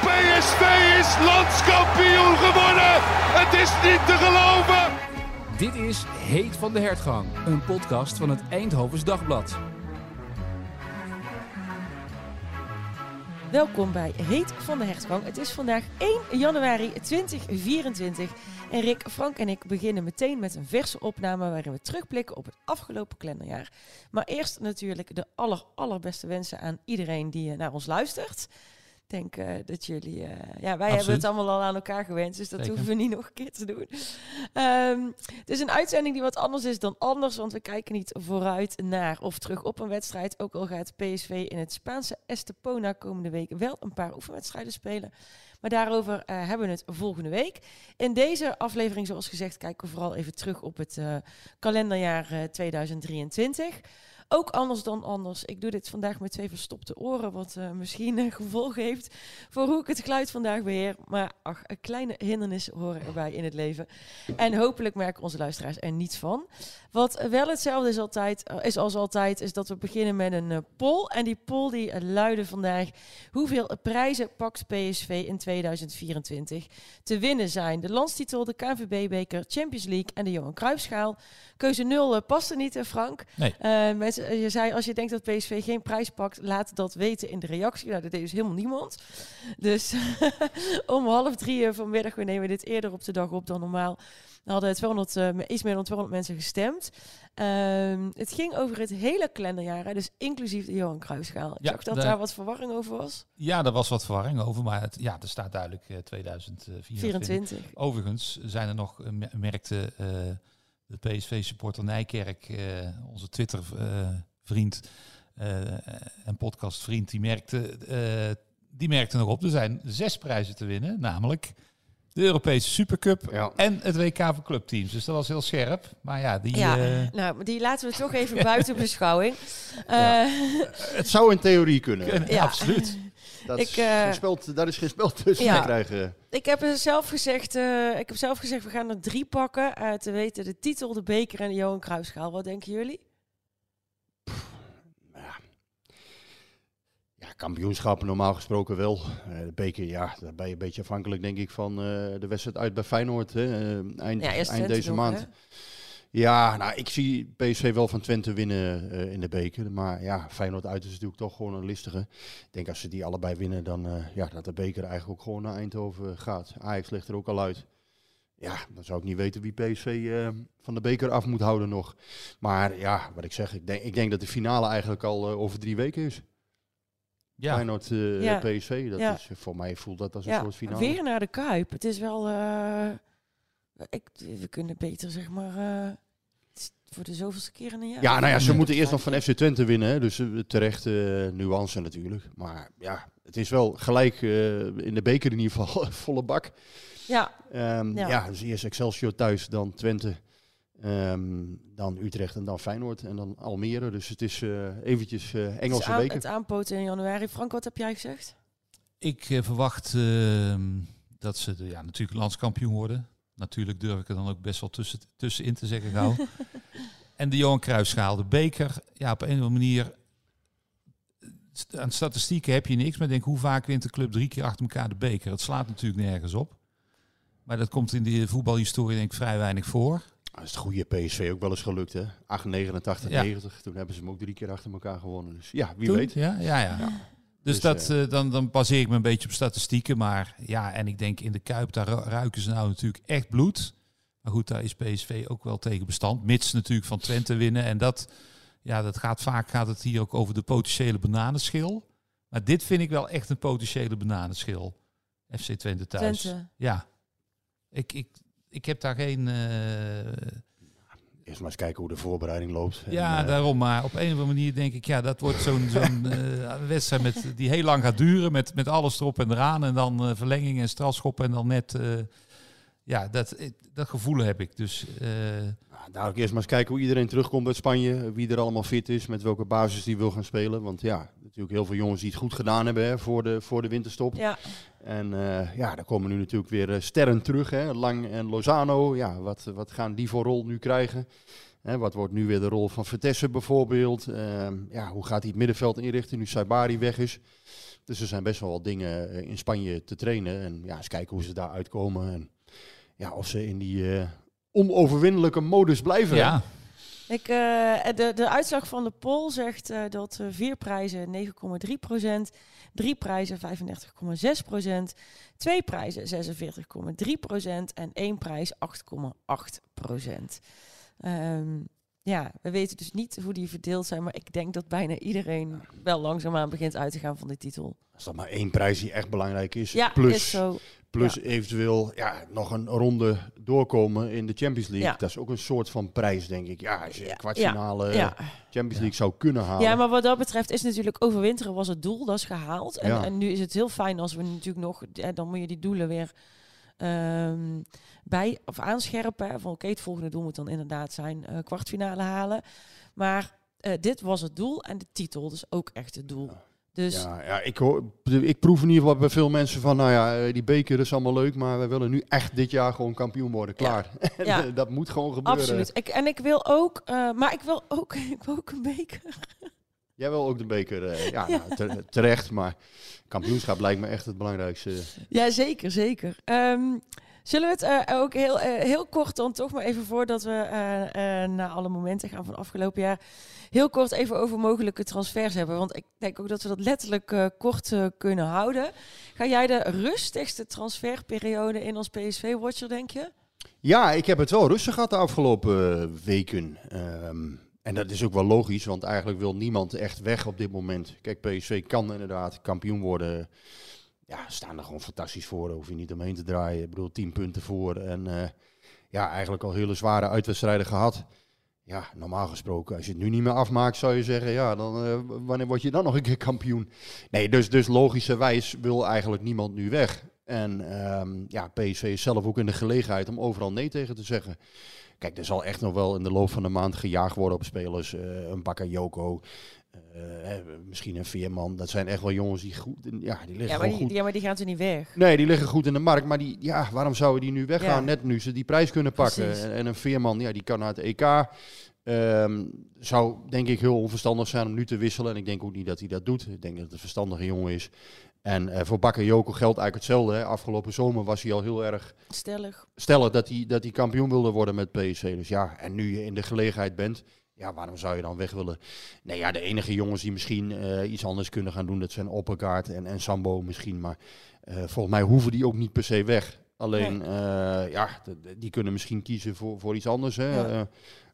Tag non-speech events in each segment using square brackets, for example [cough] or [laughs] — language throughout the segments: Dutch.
PSV is landskampioen geworden. Het is niet te geloven. Dit is Heet van de Hertgang, een podcast van het Eindhovens Dagblad. Welkom bij Heet van de Hertgang. Het is vandaag 1 januari 2024. En Rick, Frank en ik beginnen meteen met een verse opname waarin we terugblikken op het afgelopen kalenderjaar. Maar eerst natuurlijk de aller, allerbeste wensen aan iedereen die naar ons luistert denk uh, dat jullie... Uh, ja, wij hebben het allemaal al aan elkaar gewenst, dus dat hoeven we niet nog een keer te doen. Um, het is een uitzending die wat anders is dan anders, want we kijken niet vooruit naar of terug op een wedstrijd. Ook al gaat PSV in het Spaanse Estepona komende week wel een paar oefenwedstrijden spelen. Maar daarover uh, hebben we het volgende week. In deze aflevering, zoals gezegd, kijken we vooral even terug op het kalenderjaar 2023. Ook anders dan anders. Ik doe dit vandaag met twee verstopte oren, wat uh, misschien een gevolg heeft voor hoe ik het geluid vandaag beheer. Maar ach, een kleine hindernis horen erbij in het leven. En hopelijk merken onze luisteraars er niets van. Wat wel hetzelfde is, altijd, uh, is als altijd, is dat we beginnen met een uh, poll. En die poll die luidde vandaag, hoeveel prijzen pakt PSV in 2024? Te winnen zijn de landstitel, de KNVB-beker, Champions League en de Johan Cruijffschaal. Keuze 0 past er niet, Frank. Nee. mensen je zei, als je denkt dat PSV geen prijs pakt, laat dat weten in de reactie. Nou, dat deed dus helemaal niemand. Dus [laughs] om half drie uh, vanmiddag, we nemen dit eerder op de dag op dan normaal, hadden 200, uh, iets meer dan 200 mensen gestemd. Um, het ging over het hele kalenderjaar, hè, dus inclusief de Johan Cruijffschaal. Ja, zag dat de... daar wat verwarring over was. Ja, er was wat verwarring over, maar het, ja, er staat duidelijk uh, 2024. Overigens zijn er nog merkte de PSV-supporter Nijkerk, onze Twitter-vriend en podcastvriend, die merkte, die merkte nog op. Er zijn zes prijzen te winnen, namelijk de Europese Supercup ja. en het WK voor clubteams. Dus dat was heel scherp. Maar ja, die... Ja, nou, die laten we toch even [laughs] buiten beschouwing. Ja. het zou in theorie kunnen. kunnen ja. Absoluut. Dat, ik, uh, is speld, daar is geen spel tussen ja, te krijgen. Ik heb zelf gezegd, uh, ik heb zelf gezegd, we gaan er drie pakken. Uh, te weten de titel, de beker en de Johan Cruijffschaal. Wat denken jullie? Ja, kampioenschappen normaal gesproken wel. de beker, ja, daar ben je een beetje afhankelijk denk ik van de wedstrijd uit bij Feyenoord. Hè, eind, ja, eind deze maand. Hè? Ja, nou, ik zie PSV wel van Twente winnen uh, in de beker. Maar ja, Feyenoord uit is natuurlijk toch gewoon een listige. Ik denk als ze die allebei winnen, dan uh, ja, dat de beker eigenlijk ook gewoon naar Eindhoven gaat. Ajax ligt er ook al uit. Ja, dan zou ik niet weten wie PSV uh, van de beker af moet houden nog. Maar ja, wat ik zeg, ik denk, ik denk dat de finale eigenlijk al over drie weken is. Ja. Feyenoord ja. PSV, dat ja. is, voor mij voelt dat als een soort finale. Weer naar de Kuip. Het is wel ik, we kunnen beter zeg maar uh, voor de zoveelste keer in een jaar. Ja, nou ja, ze moeten eerst nog van FC Twente winnen. Hè, dus terecht uh, nuance natuurlijk. Maar ja, het is wel gelijk in de beker in ieder geval [laughs] volle bak. Ja. Um, ja. ja. dus eerst Excelsior thuis, dan Twente. Um, dan Utrecht en dan Feyenoord en dan Almere. Dus het is eventjes Engelse het aan, beker. Het aanpoten in januari. Frank, wat heb jij gezegd? Ik verwacht ehm, dat ze de, ja, natuurlijk landskampioen worden. Natuurlijk durf ik er dan ook best wel tussen, tussenin te zeggen gauw. [laughs] en de Johan Cruijffschaal, de beker. Ja, op een of andere manier... Aan statistieken heb je niks, maar denk hoe vaak wint de club drie keer achter elkaar de beker? Het slaat natuurlijk nergens op. Maar dat komt in de voetbalhistorie denk ik vrij weinig voor. Dat is het goede PSV ook wel eens gelukt, hè? 8, 89, ja. 90. Toen hebben ze hem ook drie keer achter elkaar gewonnen. Dus ja, wie weet. Ja, ja, ja. ja. Dus, dus dat, uh, dan, dan baseer ik me een beetje op statistieken. Maar ja, en ik denk in de Kuip, daar ruiken ze nou natuurlijk echt bloed. Maar goed, daar is PSV ook wel tegen bestand. Mits natuurlijk van Twente winnen. En dat, ja, dat gaat vaak gaat het hier ook over de potentiële bananenschil. Maar dit vind ik wel echt een potentiële bananenschil. FC Twente thuis. Twente. Ja. Ik, ik, ik heb daar geen... Uh... Eerst maar eens kijken hoe de voorbereiding loopt. Ja, en, uh... daarom. Maar op een of andere manier denk ik, ja, dat wordt zo'n zo'n uh, [laughs] wedstrijd met, die heel lang gaat duren. Met, met alles erop en eraan. En dan verlenging en strafschoppen en dan net ja, dat, dat gevoel heb ik. Dus, uh... nou, ik eerst maar eens kijken hoe iedereen terugkomt uit Spanje. Wie er allemaal fit is, met welke basis die wil gaan spelen. Want ja, natuurlijk heel veel jongens die het goed gedaan hebben hè, voor, de, voor de winterstop. Ja. En uh, ja, daar komen nu natuurlijk weer sterren terug. Hè. Lang en Lozano, ja, wat, wat gaan die voor rol nu krijgen? Hè, wat wordt nu weer de rol van Vertesse bijvoorbeeld? Ehm, ja, hoe gaat hij het middenveld inrichten nu Saibari weg is? Dus er zijn best wel wat dingen in Spanje te trainen. En ja, eens kijken hoe ze daar uitkomen. En, ja, of ze in die uh, onoverwinnelijke modus blijven. Ja. Ik, uh, de, de uitslag van de poll zegt uh, dat vier prijzen 9,3 procent, drie prijzen 35,6 procent, twee prijzen 46,3 procent en één prijs 8,8 procent. Um, ja, we weten dus niet hoe die verdeeld zijn, maar ik denk dat bijna iedereen wel langzaamaan begint uit te gaan van de titel. Is dat maar één prijs die echt belangrijk is? Ja, plus, is zo. Plus eventueel ja, nog een ronde doorkomen in de Champions League. Dat is ook een soort van prijs, denk ik. Ja, als je kwartfinale Champions League zou kunnen halen. Ja, maar wat dat betreft is natuurlijk overwinteren was het doel. Dat is gehaald. En, en nu is het heel fijn als we natuurlijk nog... dan moet je die doelen weer um, bij of aanscherpen. Van oké, het volgende doel moet dan inderdaad zijn uh, kwartfinale halen. Maar uh, dit was het doel en de titel dus ook echt het doel. Dus ja, ja ik, hoor, ik proef in ieder geval bij veel mensen van, nou ja, eh, die beker is allemaal leuk, maar we willen nu echt dit jaar gewoon kampioen worden. Klaar. [laughs] Ja. dat moet gewoon gebeuren. Absoluut. Ik, en ik wil ook, uh, maar ik wil ook, [laughs] ik wil ook een beker. Jij wil ook de beker, uh, ja, [laughs] Nou, terecht, maar kampioenschap lijkt me echt het belangrijkste. Ja, zeker, zeker. Um, Zullen we het uh, ook heel, uh, heel kort dan toch maar even voordat we uh, naar alle momenten gaan van afgelopen jaar, heel kort even over mogelijke transfers hebben. Want ik denk ook dat we dat letterlijk kort kunnen houden. Ga jij de rustigste transferperiode in als PSV-watcher, denk je? Ja, ik heb het wel rustig gehad de afgelopen weken. Um, en dat is ook wel logisch, want eigenlijk wil niemand echt weg op dit moment. Kijk, PSV kan inderdaad kampioen worden ja, staan er gewoon fantastisch voor. Daar hoef je niet omheen te draaien. Ik bedoel, tien punten voor. En uh, ja, eigenlijk al hele zware uitwedstrijden gehad. Ja, normaal gesproken, als je het nu niet meer afmaakt, zou je zeggen, ja, dan uh, wanneer word je dan nog een keer kampioen? Nee, dus, dus logischerwijs wil eigenlijk niemand nu weg. En um, ja, PSV is zelf ook in de gelegenheid om overal nee tegen te zeggen. Kijk, er zal echt nog wel in de loop van de maand gejaagd worden op spelers. Uh, een Bakayoko, uh, misschien een Veerman. Dat zijn echt wel jongens die goed... Ja, die liggen ja, maar die, goed. Ja, maar die gaan ze niet weg. Nee, die liggen goed in de markt. Maar die, ja, waarom zouden die nu weggaan? Net nu ze die prijs kunnen pakken. En, en, een Veerman, ja, die kan naar het EK. Um, zou denk ik heel onverstandig zijn om nu te wisselen. En ik denk ook niet dat hij dat doet. Ik denk dat het een verstandige jongen is. En uh, voor Bakker Joko geldt eigenlijk hetzelfde. Hè. Afgelopen zomer was hij al heel erg stellig, stellig dat, hij, dat hij kampioen wilde worden met PSC. Dus ja, en nu je in de gelegenheid bent, ja, waarom zou je dan weg willen? Nee, ja, de enige jongens die misschien uh, iets anders kunnen gaan doen, dat zijn Opperkaart en, en Sambo misschien. Maar uh, volgens mij hoeven die ook niet per se weg. Alleen, nee. ja, die kunnen misschien kiezen voor, voor iets anders. Hè. Ja.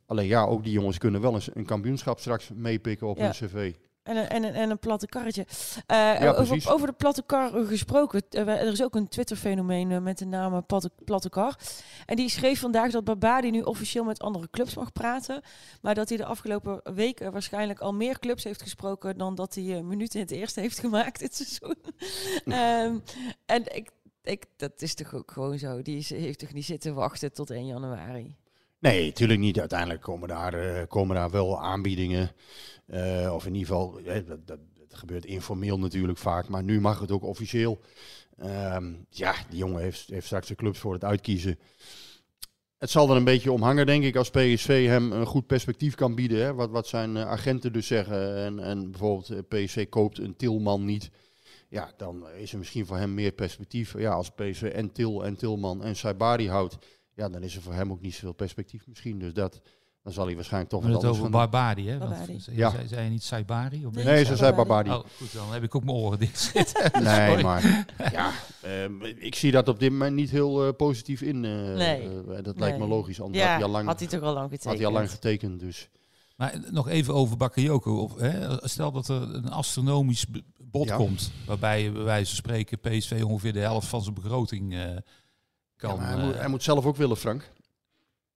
alleen ja, ook die jongens kunnen wel eens een kampioenschap straks meepikken op ja. hun cv. En een, en, een, en een platte karretje. Uh, ja, over, over, de platte kar gesproken. er is ook een Twitter-fenomeen uh, met de naam platte, platte kar. En die schreef vandaag dat Babadi nu officieel met andere clubs mag praten. Maar dat hij de afgelopen weken waarschijnlijk al meer clubs heeft gesproken dan dat hij minuten in het eerste heeft [laughs] gemaakt dit seizoen. um, [laughs] en ik, ik, dat is toch ook gewoon zo. Die is, heeft toch niet zitten wachten tot 1 januari? Nee, natuurlijk niet. Uiteindelijk komen daar, komen daar wel aanbiedingen. Uh, of in ieder geval, ja, dat, dat, gebeurt informeel natuurlijk vaak, maar nu mag het ook officieel. Um, ja, die jongen heeft, heeft straks de clubs voor het uitkiezen. Het zal er een beetje om hangen, denk ik, als PSV hem een goed perspectief kan bieden. Hè? Wat, wat zijn agenten dus zeggen. En, en bijvoorbeeld PSV koopt een Tilman niet. Ja, dan is er misschien voor hem meer perspectief. Ja, als PSV en Til en Tilman en Saibari houdt. Ja, dan is er voor hem ook niet zoveel perspectief misschien. Dus dat, dan zal hij waarschijnlijk toch wat het over Barbari, hè? Barbari. ja. Zei, zei je niet Saibari? Of nee, nee ze zei Barbari. Oh, goed, dan heb ik ook mijn oren dicht [laughs] zitten. nee, maar ja, uh, ik zie dat op dit moment niet heel uh, positief in. Uh, nee. dat nee. lijkt me logisch, anders ja, had hij al lang, had hij toch al lang getekend. Had hij al lang getekend, dus... Maar nog even over Bakayoko. Of, hè, stel dat er een astronomisch bod komt. Waarbij bij wijze van spreken PSV ongeveer de helft van zijn begroting hij, moet, hij, moet, zelf ook willen, Frank.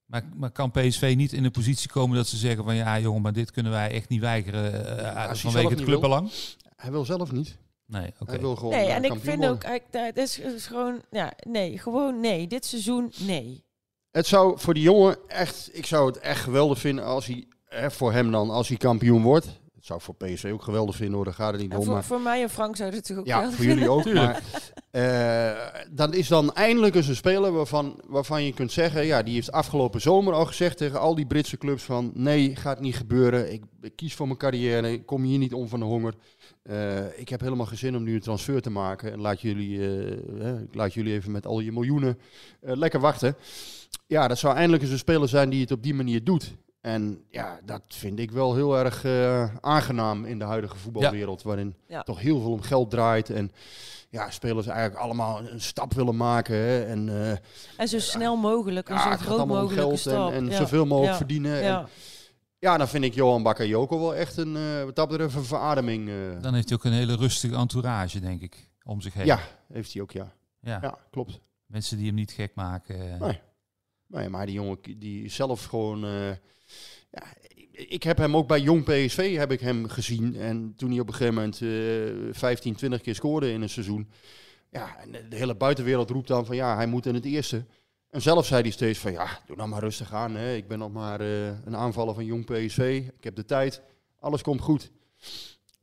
Maar, maar kan PSV niet in de positie komen dat ze zeggen van ja jongen, maar dit kunnen wij echt niet weigeren uh, vanwege het clubbelang? Hij wil zelf niet. Nee, oké. Hij wil gewoon Nee, en ik vind ook, het is, is gewoon, ja, nee, gewoon nee. Dit seizoen, nee. Het zou voor die jongen echt, ik zou het echt geweldig vinden als hij, hè, voor hem dan, als hij kampioen wordt. Dat zou ik voor PSV ook geweldig vinden hoor, daar gaat het niet om. Voor, maar... voor mij en Frank zou het natuurlijk ook Ja, voor jullie ook. maar uh, dan is dan eindelijk eens een speler waarvan, waarvan je kunt zeggen, ja, die heeft afgelopen zomer al gezegd tegen al die Britse clubs van, nee, gaat niet gebeuren. Ik, ik kies voor mijn carrière, ik kom hier niet om van de honger. Uh, ik heb helemaal geen zin om nu een transfer te maken. En laat jullie, uh, laat jullie even met al je miljoenen lekker wachten. Ja, dat zou eindelijk eens een speler zijn die het op die manier doet. En ja, dat vind ik wel heel erg uh, aangenaam in de huidige voetbalwereld. Waarin ja. toch heel veel om geld draait. En ja, spelers eigenlijk allemaal een stap willen maken. Hè, en, uh, en zo snel mogelijk, en zo groot mogelijk geld stap. En, en zoveel mogelijk verdienen. En, ja, dan vind ik Johan Bakayoko wel echt een, uh, wat dat betreft, een verademing. Dan heeft hij ook een hele rustige entourage, denk ik, om zich heen. Ja, heeft hij ook, ja. Ja, ja klopt. Mensen die hem niet gek maken. Nee. nee, maar die jongen die zelf gewoon ja, ik heb hem ook bij Jong PSV heb ik hem gezien. En toen hij op een gegeven moment uh, 15, 20 keer scoorde in een seizoen. Ja, en de hele buitenwereld roept dan van ja, hij moet in het eerste. En zelf zei hij steeds van ja, doe nou maar rustig aan. Hè. Ik ben nog maar uh, een aanvaller van Jong PSV. Ik heb de tijd. Alles komt goed.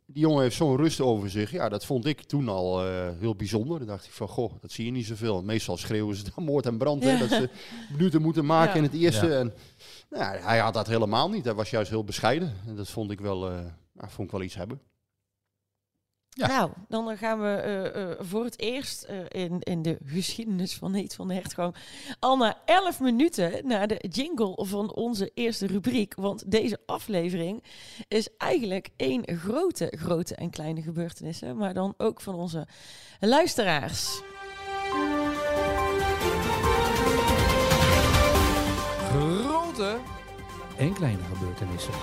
Die jongen heeft zo'n rust over zich. Ja, dat vond ik toen al uh, heel bijzonder. Dan dacht ik van, goh, dat zie je niet zoveel. Meestal schreeuwen ze dan moord en brand. Ja. Hè, dat ze [laughs] minuten moeten maken ja. in het eerste. Ja. En nou, hij had dat helemaal niet. Hij was juist heel bescheiden. En dat vond ik wel, uh, nou, vond ik wel iets hebben. Ja. Nou, dan gaan we uh, uh, voor het eerst uh, in, in de geschiedenis van Heet van de Hertgang al na 11 minuten naar de jingle van onze eerste rubriek. Want deze aflevering is eigenlijk één grote, grote en kleine gebeurtenissen, maar dan ook van onze luisteraars. Grote en kleine gebeurtenissen.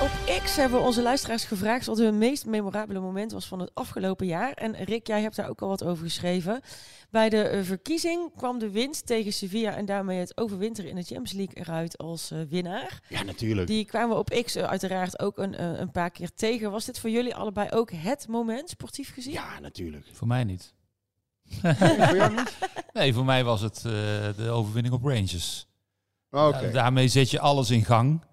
Op X hebben we onze luisteraars gevraagd wat hun meest memorabele moment was van het afgelopen jaar. En Rick, jij hebt daar ook al wat over geschreven. Bij de uh, verkiezing kwam de winst tegen Sevilla en daarmee het overwinteren in de Champions League eruit als uh, winnaar. Ja, natuurlijk. Die kwamen we op X uh, uiteraard ook een, een paar keer tegen. Was dit voor jullie allebei ook het moment, sportief gezien? Ja, natuurlijk. Voor mij niet. Nee, voor jou niet? [laughs] Nee, voor mij was het de overwinning op Rangers. Oh, okay. daarmee zet je alles in gang.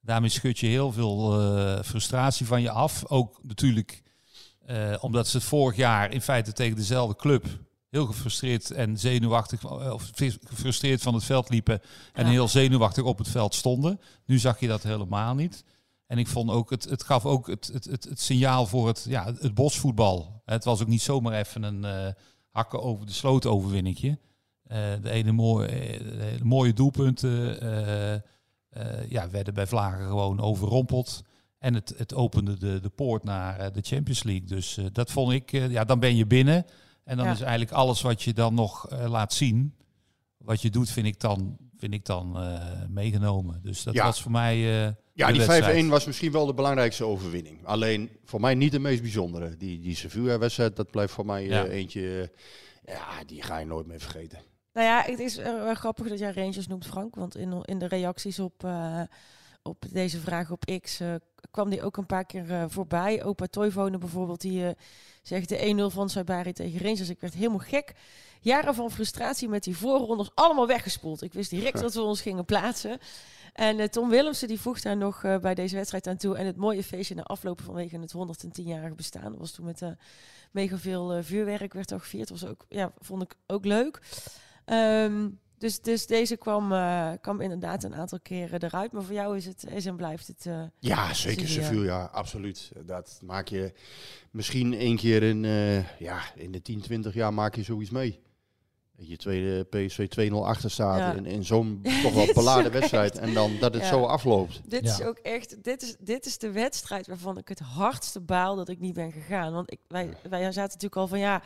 Daarmee schud je heel veel uh, frustratie van je af. Ook natuurlijk uh, omdat ze het vorig jaar in feite tegen dezelfde club heel gefrustreerd en zenuwachtig, of gefrustreerd van het veld liepen en ja. heel zenuwachtig op het veld stonden. Nu zag je dat helemaal niet. En ik vond ook, het, het gaf ook het, het, het, het signaal voor het, ja, het bosvoetbal. Het was ook niet zomaar even een uh, hakken over de sloot overwinningje. de ene mooie, de mooie doelpunten uh, ja, werden bij Vlagen gewoon overrompeld. En het, het opende de, de poort naar de Champions League. Dus uh, dat vond ik, ja, dan ben je binnen. En dan ja. is eigenlijk alles wat je dan nog laat zien, wat je doet, vind ik dan, vind ik dan meegenomen. Dus dat ja. was voor mij. Ja, die 5-1 was misschien wel de belangrijkste overwinning. Alleen voor mij niet de meest bijzondere. Die, die Sevilla-wedstrijd, dat blijft voor mij ja. eentje. ja, die ga je nooit meer vergeten. Nou ja, het is uh, wel grappig dat jij Rangers noemt, Frank. Want in, in de reacties op, uh, op deze vraag op X uh, kwam die ook een paar keer voorbij. Opa Toivonen bijvoorbeeld, die zegt de 1-0 van Saibari tegen Rangers. Ik werd helemaal gek. Jaren van frustratie met die voorrondes allemaal weggespoeld. Ik wist direct dat we ons gingen plaatsen. En Tom Willemsen die voegt daar nog bij deze wedstrijd aan toe. En het mooie feestje na aflopen vanwege het 110-jarige bestaan. Dat was toen met mega veel vuurwerk werd er gevierd. Dat was ook, ja, vond ik ook leuk. Um, dus, dus deze kwam, uh, kwam inderdaad een aantal keren eruit. Maar voor jou is het is en blijft het. Uh, ja, zeker Sevilla, ja, absoluut. Dat maak je misschien één keer in, uh, ja, in de 10, 20 jaar maak je zoiets mee. Je tweede PSV 2-0 achter staat ja. in, in zo'n [laughs] toch wel beladen wedstrijd. En dan dat het ja. zo afloopt. Dit is ook echt, dit is, dit is de wedstrijd waarvan ik het hardste baal dat ik niet ben gegaan. Want ik, wij, wij zaten natuurlijk al van ja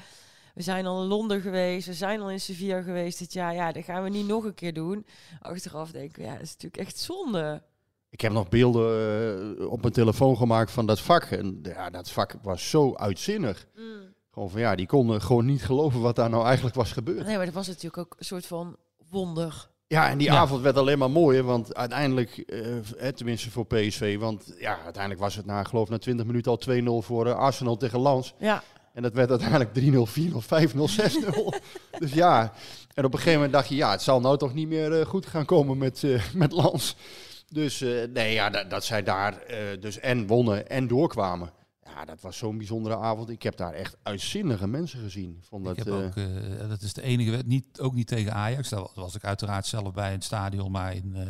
we zijn al in Londen geweest, we zijn al in Sevilla geweest dit jaar. Ja, dat gaan we niet nog een keer doen. Achteraf denken we, ja, dat is natuurlijk echt zonde. Ik heb nog beelden op mijn telefoon gemaakt van dat vak. En ja, dat vak was zo uitzinnig. Mm. Gewoon van ja, die konden gewoon niet geloven wat daar nou eigenlijk was gebeurd. Nee, maar dat was natuurlijk ook een soort van wonder. Ja, en die avond werd alleen maar mooier, want uiteindelijk, uh, tenminste voor PSV, want ja, uiteindelijk was het na, geloof na 20 minuten al 2-0 voor uh, Arsenal tegen Lans. Ja. En dat werd uiteindelijk 3-0, 4-0, 5-0, 6-0. dus ja, en op een gegeven moment dacht je, ja, het zal nou toch niet meer uh, goed gaan komen met, met Lans. Dus nee, ja, dat, dat zij daar dus en wonnen en doorkwamen. Ja, dat was zo'n bijzondere avond. Ik heb daar echt uitzinnige mensen gezien. Vond dat, ik heb ook, uh, dat is de enige, niet, ook niet tegen Ajax. Daar was ik uiteraard zelf bij in het stadion, maar in, uh,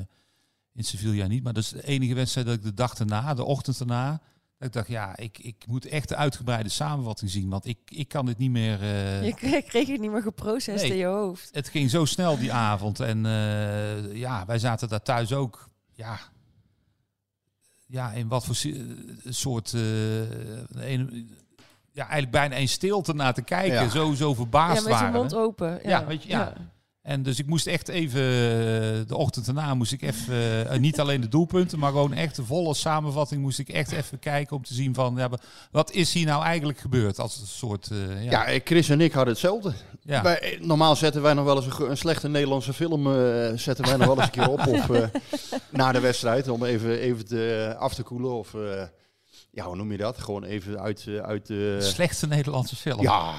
in Sevilla niet. Maar dat is de enige wedstrijd dat ik de dag erna, de ochtend erna, dat ik dacht, ja, ik, ik moet echt de uitgebreide samenvatting zien. Want ik, ik kan dit niet meer... Uh... Je kreeg, het niet meer geprocessed in je hoofd. Het ging zo snel die avond. En ja, wij zaten daar thuis ook... Ja, ja, in wat voor soort. Uh, een, ja, eigenlijk bijna een stilte naar te kijken. Ja. Zo, zo verbaasd ja, met je mond open. Ja, weet je, ja. En dus ik moest echt even, eh, de ochtend daarna moest ik even, uh, niet alleen de doelpunten, maar gewoon echt de volle samenvatting moest ik echt even kijken om te zien van, ja, wat is hier nou eigenlijk gebeurd als een soort... Uh, ja. ja, Chris en ik hadden hetzelfde. Ja. Wij, normaal zetten wij nog wel eens een, een slechte Nederlandse film, uh, zetten wij nog wel eens een keer op of [laughs] na de wedstrijd, om even, even te, af te koelen of... ja, hoe noem je dat? Gewoon even uit, uit de... Slechtste Nederlandse film? Ja,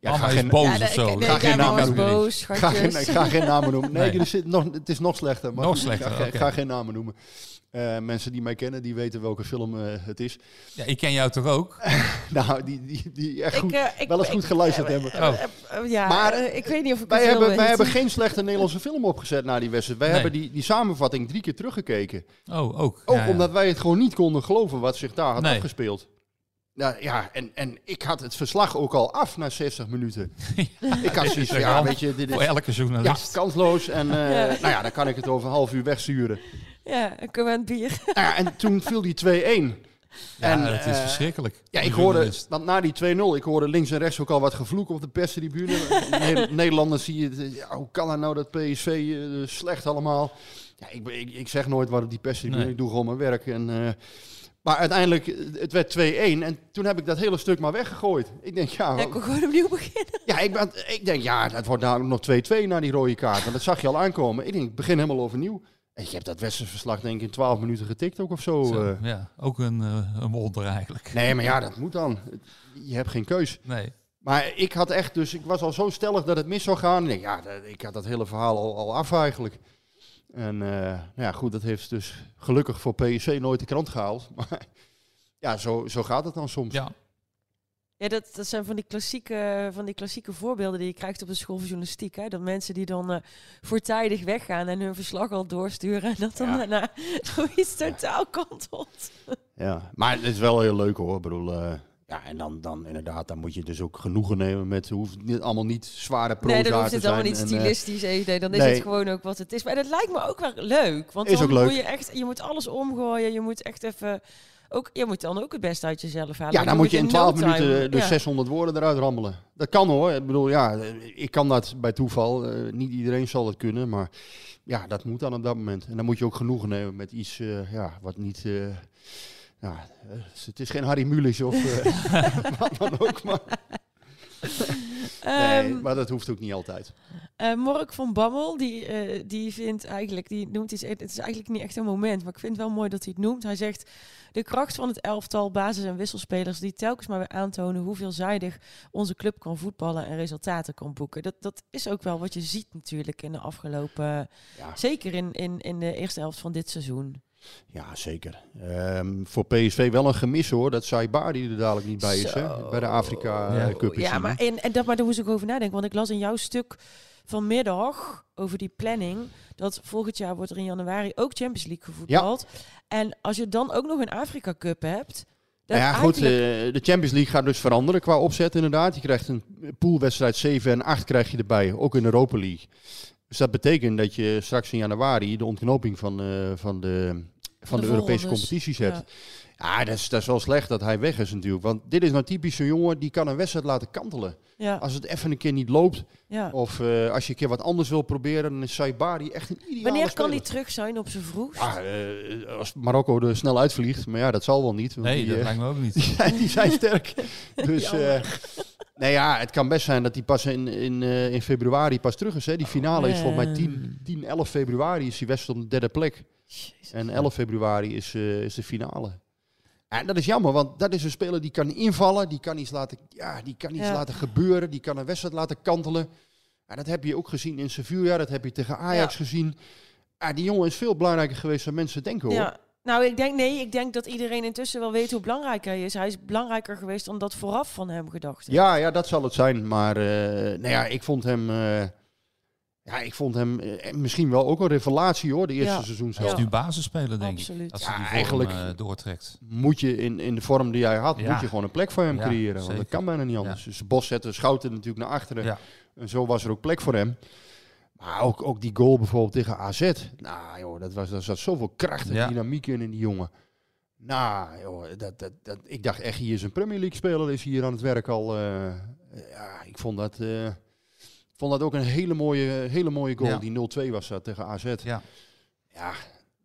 ja, ga geen, boos of zo. ga geen namen noemen. Boos, ga, geen, ga geen namen noemen. Nee, nee. Er nog, het is nog slechter. Maar nog slechter, ga, ga geen namen noemen. Uh, mensen die mij kennen, die weten welke film uh, het is. Ja, ik ken jou toch ook? [laughs] nou, die, die, die echt goed, uh, ik, wel eens ik, goed geluisterd hebben. Oh. ja, maar ik weet niet of ik wij hebben, wij hebben geen slechte Nederlandse film opgezet na die wedstrijd. Wij nee. hebben die, die samenvatting drie keer teruggekeken. Oh, ook. Ook ja, omdat wij het gewoon niet konden geloven wat zich daar had nee. afgespeeld. Ja, ja en, en ik had het verslag ook al af na 60 minuten. [laughs] ik had zoiets van, ja, weet je... Dit is, Voor elke journalist. Ja, kansloos. En uh, ja. nou ja, dan kan ik het over een half uur wegsturen. Ja, een aan het bier. [laughs] Nou ja, en toen viel die 2-1. Ja, en, het is uh, verschrikkelijk. Ja, ik hoorde, want na die 2-0, ik hoorde links en rechts ook al wat gevloek op de perstribune. [laughs] Nederlanders zie je, ja, hoe kan het nou dat PSV uh, slecht allemaal? Ja, ik, ik, ik, zeg nooit wat op die perstribune, nee. ik doe gewoon mijn werk. En uh, maar uiteindelijk, het werd 2-1 en toen heb ik dat hele stuk maar weggegooid. Ik denk, ja... Ik wil gewoon opnieuw beginnen. Ja, ik, ben, ik denk, ja, dat wordt namelijk nog 2-2 na die rode kaart. Want dat zag je al aankomen. Ik denk, ik begin helemaal overnieuw. En je hebt dat wedstrijdverslag denk ik in 12 minuten getikt ook of zo. zo uh. Ja, ook een, uh, een wonder eigenlijk. Nee, maar ja, dat moet dan. Je hebt geen keus. Nee. Maar ik had echt, dus ik was al zo stellig dat het mis zou gaan. Ja, ik had dat hele verhaal al, al af eigenlijk. En uh, nou ja, goed, dat heeft dus gelukkig voor PSC nooit de krant gehaald. [laughs] Maar ja, zo, zo gaat het dan soms. Ja. Ja, dat, dat zijn van die, klassieke, van die klassieke voorbeelden die je krijgt op de school van journalistiek. Hè? Dat mensen die dan uh, voortijdig weggaan en hun verslag al doorsturen. En dat dan daarna [laughs] zoiets totaal kantelt. Ja, maar het is wel heel leuk hoor. Ik bedoel, uh, ja, en dan, dan inderdaad, dan moet je dus ook genoegen nemen met, hoeft niet, allemaal niet zware proza Nee, dan hoeft het allemaal niet stilistisch, en, uh, dan is nee. het gewoon ook wat het is. Maar dat lijkt me ook wel leuk, want is dan moet je echt, je moet alles omgooien, je moet echt even ook, je moet dan ook het beste uit jezelf halen. Ja, dan moet je in 12 minuten de ja. 600 woorden eruit rammelen. Dat kan hoor. Ik bedoel, ja, ik kan dat bij toeval. Uh, niet iedereen zal het kunnen, maar ja, dat moet dan op dat moment. En dan moet je ook genoegen nemen met iets uh, ja, wat niet... Ja, het is geen Harry Mulisch of [laughs] wat dan ook, maar... nee, um, maar dat hoeft ook niet altijd. Uh, Mork van Bammel, die, uh, die vindt eigenlijk, die noemt iets, het is eigenlijk niet echt een moment, maar ik vind het wel mooi dat hij het noemt. Hij zegt, de kracht van het elftal, basis- en wisselspelers die telkens maar weer aantonen hoe veelzijdig onze club kan voetballen en resultaten kan boeken. Dat, dat is ook wel wat je ziet natuurlijk in de afgelopen, ja. zeker in, in, in de eerste helft van dit seizoen. Ja, zeker. Um, voor PSV wel een gemis hoor, dat Saibari er dadelijk niet bij is, hè? bij de Afrika ja. Cup. Ja, maar, en, en dat, maar daar moest ik over nadenken, want ik las in jouw stuk vanmiddag over die planning, dat volgend jaar wordt er in januari ook Champions League gevoetbald. Ja. En als je dan ook nog een Afrika Cup hebt, nou ja, goed, uh, de Champions League gaat dus veranderen qua opzet inderdaad. Je krijgt een poolwedstrijd 7 en 8 krijg je erbij, ook in de Europa League. Dus dat betekent dat je straks in januari de ontknoping van, uh, van de, van de, de Europese competities hebt. Ja. Ja, dat is, dat is wel slecht dat hij weg is natuurlijk. Want dit is nou typisch zo'n jongen die kan een wedstrijd laten kantelen. Ja. Als het even een keer niet loopt. Ja. Of uh, als je een keer wat anders wil proberen, dan is Saibari echt een ideale Wanneer kan hij terug zijn op zijn vroeg? Ja, uh, als Marokko er snel uitvliegt. Maar ja, dat zal wel niet. Nee, die, dat uh, lijkt me ook niet. [laughs] Die, die zijn sterk. [laughs] dus nee, ja, het kan best zijn dat hij pas in, in, in februari pas terug is. Hè. Die finale is volgens mij 10, 10, 11 februari is die wedstrijd op de derde plek. Jezus. En 11 februari is, is de finale. En dat is jammer, want dat is een speler die kan invallen, die kan iets laten, ja, die kan iets laten gebeuren, die kan een wedstrijd laten kantelen. En dat heb je ook gezien in Sevilla, dat heb je tegen Ajax gezien. Ja, die jongen is veel belangrijker geweest dan mensen denken hoor. Ja. Nou, ik denk nee, ik denk dat iedereen intussen wel weet hoe belangrijk hij is. Hij is belangrijker geweest dan dat vooraf van hem gedacht. Ja, ja, dat zal het zijn. Maar uh, nou ja, ik vond hem. Uh, ja, ik vond hem eh, misschien wel ook een revelatie hoor, de eerste ja. seizoen. Hij is nu basisspeler, denk Absoluut. ik. Als hij ja, eigenlijk uh, doortrekt. Moet je in, in de vorm die hij had, moet je gewoon een plek voor hem creëren. Want dat kan bijna niet anders. Dus Bos zette Schouten natuurlijk naar achteren. En zo was er ook plek voor hem. Maar ook, ook die goal bijvoorbeeld tegen AZ. Nou joh, dat was, daar zat zoveel kracht en dynamiek in in die jongen. Nou joh, dat, dat, dat, ik dacht echt, hier is een Premier League speler, is hier aan het werk al. Uh, ja, ik vond dat vond dat ook een hele mooie, hele mooie goal. Die 0-2 was dat tegen AZ. Ja, ja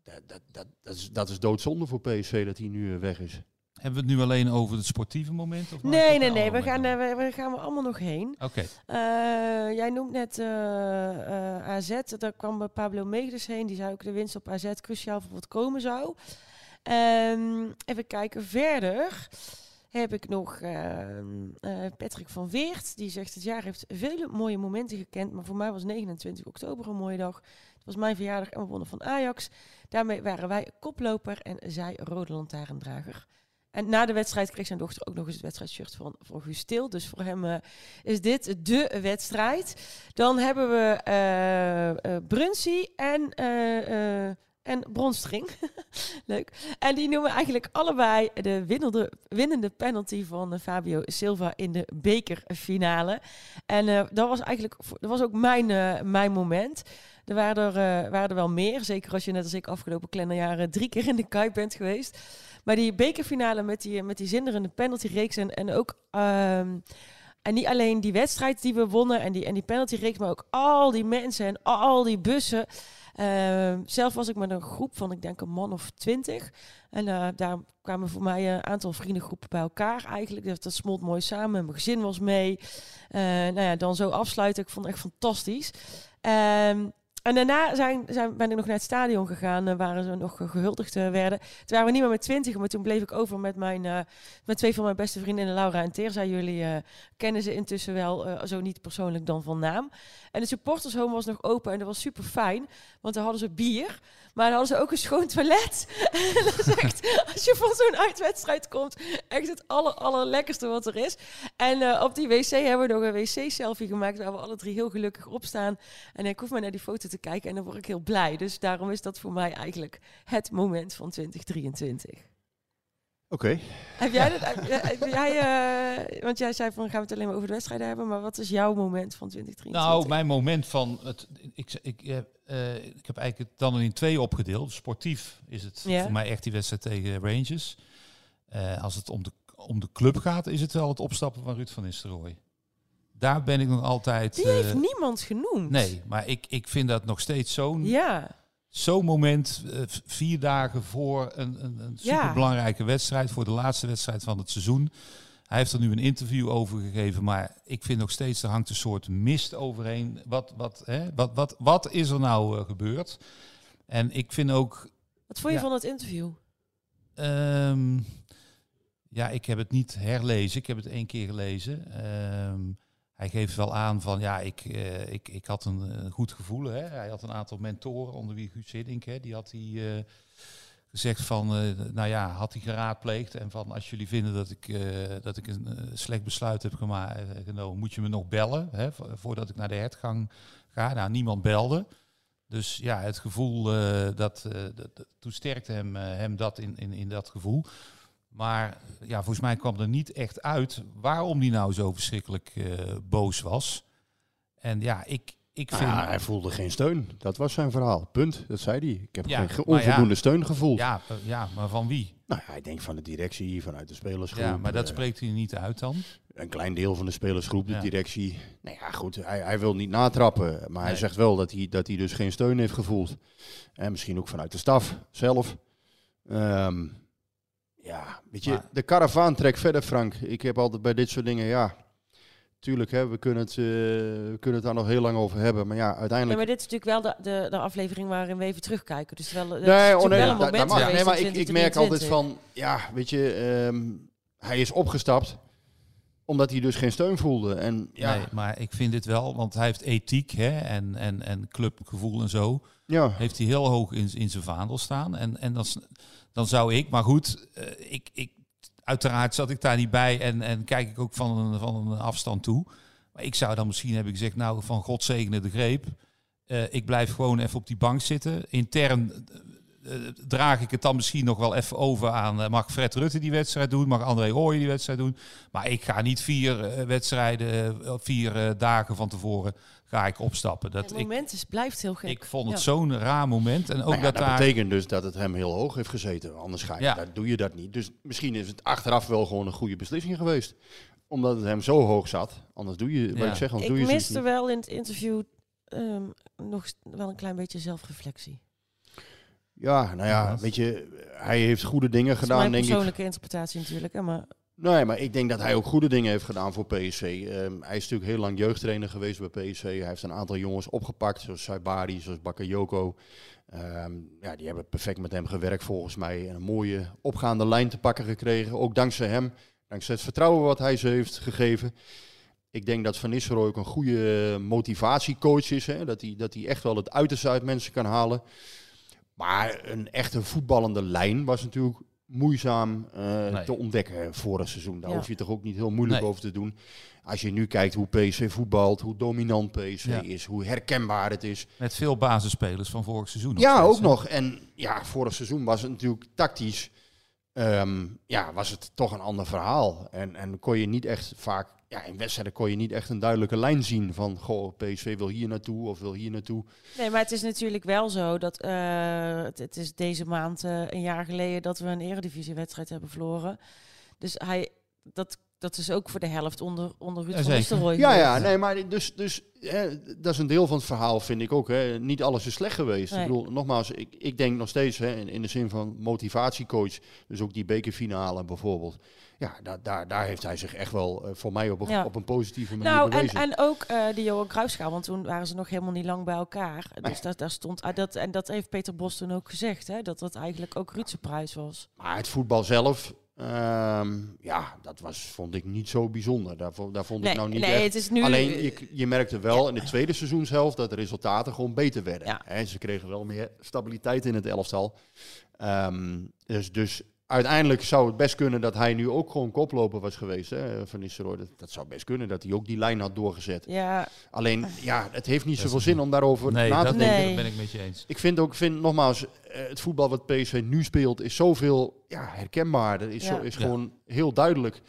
dat, dat, dat, dat, is, dat is doodzonde voor PSV dat hij nu eh, weg is. Hebben we het nu alleen over het sportieve moment? Of nee, nee, nee. We gaan, uh, we, we, gaan er allemaal nog heen. Oké. Uh, jij noemt net uh, AZ. Daar kwam Pablo Meegdes heen. Die zei ook de winst op AZ cruciaal voor wat komen zou. Um, even kijken verder heb ik nog uh, uh, Patrick van Weert. Die zegt: Het jaar heeft vele mooie momenten gekend. Maar voor mij was 29 oktober een mooie dag. Het was mijn verjaardag en we wonnen van Ajax. Daarmee waren wij koploper en zij rode lantaarndrager. En na de wedstrijd kreeg zijn dochter ook nog eens het wedstrijdshirt van, van Guus Stil. Dus voor hem uh, is dit de wedstrijd. Dan hebben we uh, Brunsy en en Bronstring. [laughs] Leuk. En die noemen eigenlijk allebei de winnende, winnende penalty van uh, Fabio Silva in de bekerfinale. En uh, dat was eigenlijk dat was ook mijn, uh, mijn moment. Er waren er, waren er wel meer, zeker als je net als ik afgelopen kalenderjaren drie keer in de Kuip bent geweest. Maar die bekerfinale met die, met die zinderende penaltyreeks en, en ook... Ehm, en niet alleen die wedstrijd die we wonnen en die, en die penaltyreeks, maar ook al die mensen en al die bussen. Uh, zelf was ik met een groep van, ik denk een man of twintig. En uh, daar kwamen voor mij een aantal vriendengroepen bij elkaar eigenlijk. Dat, smolt mooi samen. Mijn gezin was mee. Uh, nou ja, dan zo afsluiten. Ik vond het echt fantastisch. Um, en daarna zijn, zijn, ben ik nog naar het stadion gegaan, uh, waar ze nog gehuldigd werden. Toen waren we niet meer met twintig, maar toen bleef ik over met, mijn, met twee van mijn beste vriendinnen, Laura en Teerza. Jullie kennen ze intussen wel, zo niet persoonlijk dan van naam. En de supportershome was nog open en dat was super fijn, want daar hadden ze bier. Maar dan hadden ze ook een schoon toilet. [laughs] en dat is echt, als je van zo'n uitwedstrijd komt, echt het aller, allerlekkerste wat er is. En uh, op die wc hebben we nog een wc-selfie gemaakt, waar we alle drie heel gelukkig op staan. En ik hoef maar naar die foto te kijken en dan word ik heel blij. Dus daarom is dat voor mij eigenlijk het moment van 2023. Oké. Heb jij dat? Heb jij, uh, want jij zei van gaan we het alleen maar over de wedstrijden hebben, maar wat is jouw moment van 2023? Nou, mijn moment van het. Ik, ik, uh, ik heb eigenlijk het dan in twee opgedeeld. Sportief is het voor mij echt die wedstrijd tegen Rangers. Uh, als het om de, om de club gaat, is het wel het opstappen van Ruud van Nistelrooy. Daar ben ik nog altijd. Die heeft niemand genoemd. Nee, maar ik, ik vind dat nog steeds zo'n. Ja zo'n moment, uh, vier dagen voor een, een, een superbelangrijke wedstrijd, voor de laatste wedstrijd van het seizoen. Hij heeft er nu een interview over gegeven, maar ik vind nog steeds, er hangt een soort mist overheen. Wat, wat, hè, wat, wat, wat is er nou uh, gebeurd? En ik vind ook... Wat vond je van het interview? Um, ja, ik heb het niet herlezen. Ik heb het één keer gelezen. Um, hij geeft wel aan van ja, ik, uh, ik, ik had een, goed gevoel. Hè. Hij had een aantal mentoren, onder wie Guus Hiddink, hè, die had hij uh, gezegd van, uh, nou ja, had hij geraadpleegd. En van als jullie vinden dat ik, dat ik een slecht besluit heb genomen, moet je me nog bellen, hè, voordat ik naar de hertgang ga. Nou, niemand belde. Dus ja, het gevoel, dat, dat, toen sterkte hem, hem dat in, in, in dat gevoel. Maar ja, volgens mij kwam er niet echt uit waarom hij nou zo verschrikkelijk uh, boos was. En ja, ik, ik nou vind... Ja, hij voelde geen steun. Dat was zijn verhaal. Punt. Dat zei hij. Ik heb geen onvoldoende steun gevoeld. Ja, ja, maar van wie? Nou ja, ik denk van de directie, vanuit de spelersgroep. Ja, maar dat spreekt hij niet uit dan? Een klein deel van de spelersgroep, de directie. Nou ja, goed, hij, hij wil niet natrappen. Maar hij zegt wel dat hij, dat hij dus geen steun heeft gevoeld. En misschien ook vanuit de staf zelf. Um, ja, weet je, de karavaan trekt verder, Frank. Ik heb altijd bij dit soort dingen, ja... Tuurlijk, hè, we, kunnen het, uh, we kunnen het daar nog heel lang over hebben. Maar ja, uiteindelijk... Ja, maar dit is natuurlijk wel de, de, de aflevering waarin we even terugkijken. Dus wel, nee, oh, nee, wel een moment da, nee, maar ik, ik merk altijd van... Ja, weet je, um, hij is opgestapt omdat hij dus geen steun voelde. En, ja. Nee, maar ik vind dit wel, want hij heeft ethiek hè, en, en, en clubgevoel en zo. Ja. Heeft hij heel hoog in, in zijn vaandel staan. En, en dan, dan zou ik, maar goed, uh, ik, ik, uiteraard zat ik daar niet bij en, en kijk ik ook van een, van een afstand toe. Maar ik zou dan misschien hebben gezegd, nou, van God zegene de greep. Uh, ik blijf gewoon even op die bank zitten. Intern uh, draag ik het dan misschien nog wel even over aan... Uh, mag Fred Rutte die wedstrijd doen? Mag André Rooij die wedstrijd doen? Maar ik ga niet vier wedstrijden, vier dagen van tevoren ga ik opstappen. Dat het moment is, blijft heel gek. Ik vond het zo'n raar moment. En ook nou ja, dat, dat daar... betekent dus dat het hem heel hoog heeft gezeten. Anders ga je, ja. doe je dat niet. Dus misschien is het achteraf wel gewoon een goede beslissing geweest. Omdat het hem zo hoog zat. Anders doe je, wat ik zeg, ik doe je miste wel in het interview um, nog wel een klein beetje zelfreflectie. Ja, nou ja, weet je, hij heeft goede dingen gedaan, denk ik. Mijn persoonlijke interpretatie natuurlijk, hè, maar... Nee, maar ik denk dat hij ook goede dingen heeft gedaan voor PSC. Um, hij is natuurlijk heel lang jeugdtrainer geweest bij PSC. Hij heeft een aantal jongens opgepakt, zoals Saibari, zoals Bakayoko. Um, ja, die hebben perfect met hem gewerkt volgens mij. En een mooie opgaande lijn te pakken gekregen. Ook dankzij hem, dankzij het vertrouwen wat hij ze heeft gegeven. Ik denk dat Van Nistelrooy ook een goede motivatiecoach is. Hè? Dat, hij, dat hij echt wel het uiterste uit mensen kan halen. Maar een echte voetballende lijn was natuurlijk moeizaam uh, te ontdekken vorig seizoen. Daar hoef je toch ook niet heel moeilijk over te doen. Als je nu kijkt hoe PSV voetbalt, hoe dominant PSV is, hoe herkenbaar het is. Met veel basisspelers van vorig seizoen. Ja, ook nog. En ja, vorig seizoen was het natuurlijk tactisch. Um, ja, was het toch een ander verhaal. En, en kon je niet echt vaak ja, in wedstrijden kon je niet echt een duidelijke lijn zien van goh, PSV wil hier naartoe of wil hier naartoe. Nee, maar het is natuurlijk wel zo dat uh, het, het, is deze maand uh, een jaar geleden dat we een eredivisiewedstrijd hebben verloren. Dus hij, dat, dat is ook voor de helft onder, onder Ruud ja, van Nistelrooy. Ja, ja, nee, maar dus, dus hè, dat is een deel van het verhaal, vind ik ook. Hè. Niet alles is slecht geweest. Nee. Ik bedoel, nogmaals, ik, ik denk nog steeds hè, in, in de zin van motivatiecoach, dus ook die bekerfinale bijvoorbeeld ja, daar, daar, daar heeft hij zich echt wel uh, voor mij op een, op een positieve manier nou, bewezen. En, en ook uh, de Johan Cruijffschaal, want toen waren ze nog helemaal niet lang bij elkaar. Dus dat, daar stond, uh, dat, en dat heeft Peter Bos toen ook gezegd, hè, dat dat eigenlijk ook Ruudse prijs was. Maar het voetbal zelf, um, ja, dat was, vond ik niet zo bijzonder. Daar, daar vond nee, ik nou niet nee, echt. Het is nu, Alleen, je, je merkte wel ja. in de tweede seizoenshelft dat de resultaten gewoon beter werden. Ja. He, ze kregen wel meer stabiliteit in het elftal. Um, dus, dus uiteindelijk zou het best kunnen dat hij nu ook gewoon koploper was geweest. Hè, van Nistelrooy. Dat, dat zou best kunnen, dat hij ook die lijn had doorgezet. Ja. Alleen, ja, het heeft niet zoveel zin om daarover nee, na te denken. Nee, dat ben ik met je eens. Ik vind ook, vind, nogmaals, het voetbal wat PSV nu speelt is zoveel ja, herkenbaar. Dat is, ja. zo, is ja. gewoon heel duidelijk.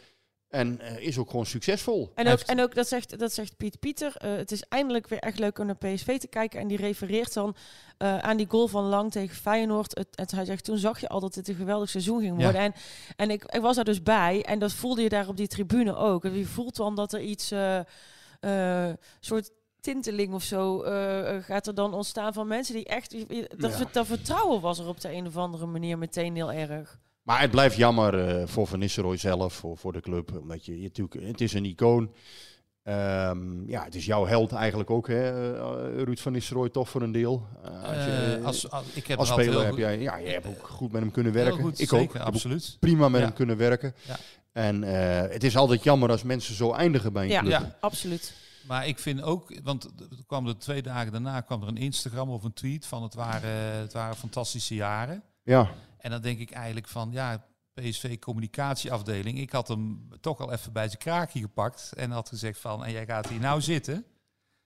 En uh, is ook gewoon succesvol. En ook, en ook dat, zegt, dat zegt Piet Pieter. Uh, het is eindelijk weer echt leuk om naar PSV te kijken. En die refereert dan uh, aan die goal van Lang tegen Feyenoord. Het, het, hij zegt, toen zag je al dat het een geweldig seizoen ging worden. Ja. En, en ik, ik was daar dus bij. En dat voelde je daar op die tribune ook. En je voelt dan dat er iets... soort tinteling of zo uh, gaat er dan ontstaan van mensen die echt... Dat, ja. dat vertrouwen was er op de een of andere manier meteen heel erg. Maar het blijft jammer uh, voor Van Nistelrooy zelf, voor, voor de club. Omdat je, je natuurlijk, het is een icoon. Um, ja, het is jouw held eigenlijk ook, hè, uh, Ruud van Nistelrooy, toch voor een deel. Uh, als, je, als, als, ik heb als speler heb jij, ja, je hebt ook goed met hem kunnen werken. Goed, ik zeker, ook. absoluut. Prima met ja. hem kunnen werken. Ja. En het is altijd jammer als mensen zo eindigen bij een ja, club. Ja, absoluut. Maar ik vind ook, want er kwam er twee dagen daarna kwam er een Instagram of een tweet van het waren, het waren fantastische jaren. Ja. En dan denk ik eigenlijk van, ja, PSV communicatieafdeling. Ik had hem toch al even bij zijn kraakje gepakt en had gezegd van, en jij gaat hier nou zitten.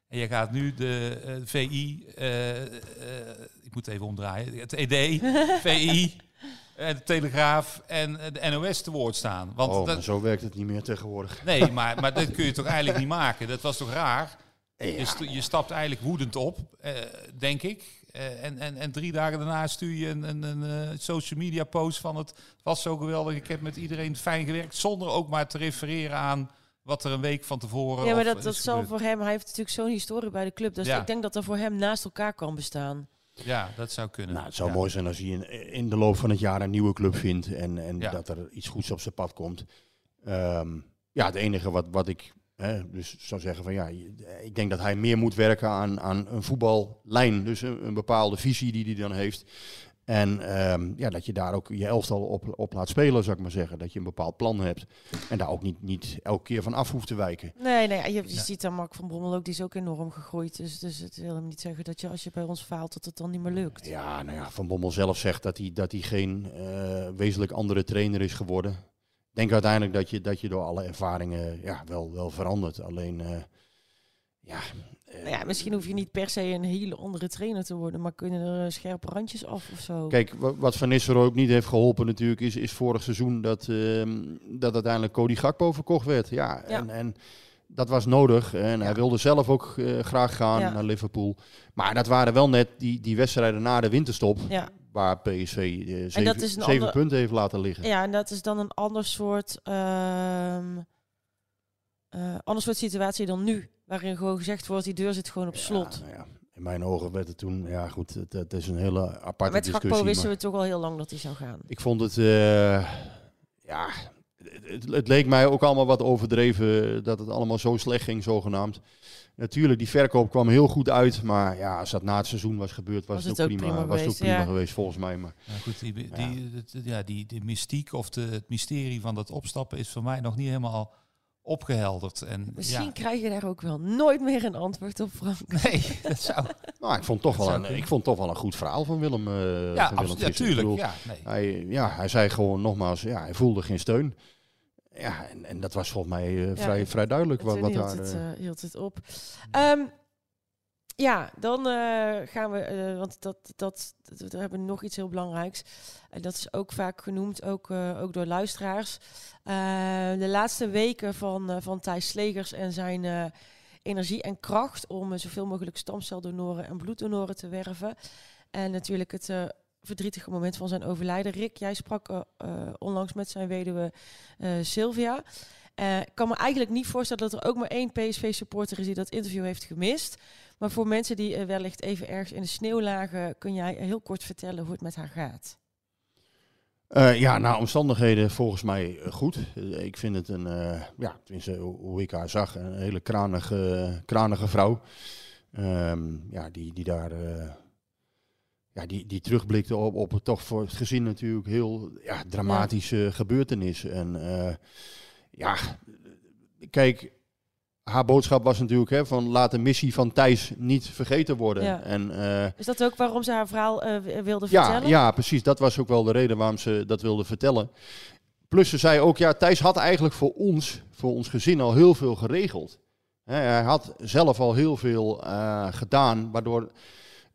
En jij gaat nu de uh, VI, uh, uh, ik moet even omdraaien, het ED, [laughs] VI, de Telegraaf en de NOS te woord staan. Want oh, dat, zo werkt het niet meer tegenwoordig. Nee, [laughs] maar, maar dat kun je toch eigenlijk niet maken. Dat was toch raar? Je, je, stapt eigenlijk woedend op, denk ik. En, en, en drie dagen daarna stuur je een, een, een social media post van het was zo geweldig. Ik heb met iedereen fijn gewerkt. Zonder ook maar te refereren aan wat er een week van tevoren. Ja, maar dat, dat zal voor hem. Hij heeft natuurlijk zo'n historie bij de club. Dus ik denk dat er voor hem naast elkaar kan bestaan. Ja, dat zou kunnen. Nou, het zou mooi zijn als hij in, in, de loop van het jaar een nieuwe club vindt en, en dat er iets goeds op zijn pad komt. Ehm, ja, het enige wat, wat ik hè, dus zou zeggen van ja, ik denk dat hij meer moet werken aan, aan een voetballijn. Dus een, een bepaalde visie die hij dan heeft. En ehm, ja, dat je daar ook je elftal op, op laat spelen, zou ik maar zeggen. Dat je een bepaald plan hebt. En daar ook niet, niet elke keer van af hoeft te wijken. Nee, nee je, je ziet dan Mark van Bommel ook, die is ook enorm gegroeid. Dus, dus het wil hem niet zeggen dat je als je bij ons faalt, dat het dan niet meer lukt. Ja, nou ja, Van Bommel zelf zegt dat hij, dat hij geen uh, wezenlijk andere trainer is geworden. Ik denk uiteindelijk dat je, dat je door alle ervaringen ja, wel, wel verandert. Alleen, uh, ja, nou ja, misschien hoef je niet per se een hele andere trainer te worden, maar kunnen er eh, scherpe randjes af of zo. Kijk, wat Van Nistelrooy ook niet heeft geholpen natuurlijk, is, is vorig seizoen dat, uh, dat uiteindelijk Cody Gakpo verkocht werd. Ja, En, en dat was nodig. En hij wilde zelf ook uh, graag gaan naar Liverpool. Maar dat waren wel net die, die wedstrijden na de winterstop. Waar PSV uh, zeven, zeven ander... punten heeft laten liggen. Ja, en dat is dan een ander soort, uh, ander soort situatie dan nu. Waarin gewoon gezegd wordt, die deur zit gewoon op slot. Nou ja, in mijn ogen werd het toen, ja goed, het, het is een hele aparte Met discussie. Met wisten we toch al heel lang dat hij zou gaan. Ik vond het, uh, ja, het, het, leek mij ook allemaal wat overdreven dat het allemaal zo slecht ging, zogenaamd. Natuurlijk, die verkoop kwam heel goed uit, maar ja, als dat na het seizoen was gebeurd, was, het, ook prima, was het ook prima geweest volgens mij. Maar, ja, goed, die, die, ja. ja, die, die mystiek of de, het mysterie van dat opstappen is voor mij nog niet helemaal opgehelderd. En, Misschien krijg je daar ook wel nooit meer een antwoord op, Frank. [laughs] Nee, dat zou... [laughs] nou, ik vond, toch wel een, ik vond toch wel een goed verhaal van Willem. Uh, ja, van Willem natuurlijk. Ja, nee. hij, ja, hij zei gewoon nogmaals, ja, hij voelde geen steun. Ja, en, en dat was volgens mij uh, vrij, vrij duidelijk wat, wat daar... Het, uh, hield het op. Um, ja, dan uh, gaan we, uh, want dat, dat, dat, we hebben nog iets heel belangrijks. En dat is ook vaak genoemd, ook, ook door luisteraars. de laatste weken van, van Thijs Slegers en zijn energie en kracht om zoveel mogelijk stamceldonoren en bloeddonoren te werven. En natuurlijk het verdrietige moment van zijn overlijden. Rick, jij sprak onlangs met zijn weduwe Sylvia. Ik kan me eigenlijk niet voorstellen dat er ook maar één PSV-supporter is die dat interview heeft gemist. Maar voor mensen die wellicht even ergens in de sneeuw lagen, kun jij heel kort vertellen hoe het met haar gaat? Ja, naar omstandigheden volgens mij eh, goed. ik vind het een, ja, tenminste hoe ik haar zag, een hele kranige, kranige vrouw. Um, ja, die, die daar, ja, die, die terugblikte op, op het toch voor het gezin natuurlijk heel ja, dramatische ja. gebeurtenis. En ja, kijk, haar boodschap was natuurlijk hè, van laat de missie van Thijs niet vergeten worden. En, uh, is dat ook waarom ze haar verhaal uh, wilde ja, vertellen? Ja, precies. Dat was ook wel de reden waarom ze dat wilde vertellen. Plus ze zei ook, ja, Thijs had eigenlijk voor ons, voor ons gezin al heel veel geregeld. hij had zelf al heel veel uh, gedaan, waardoor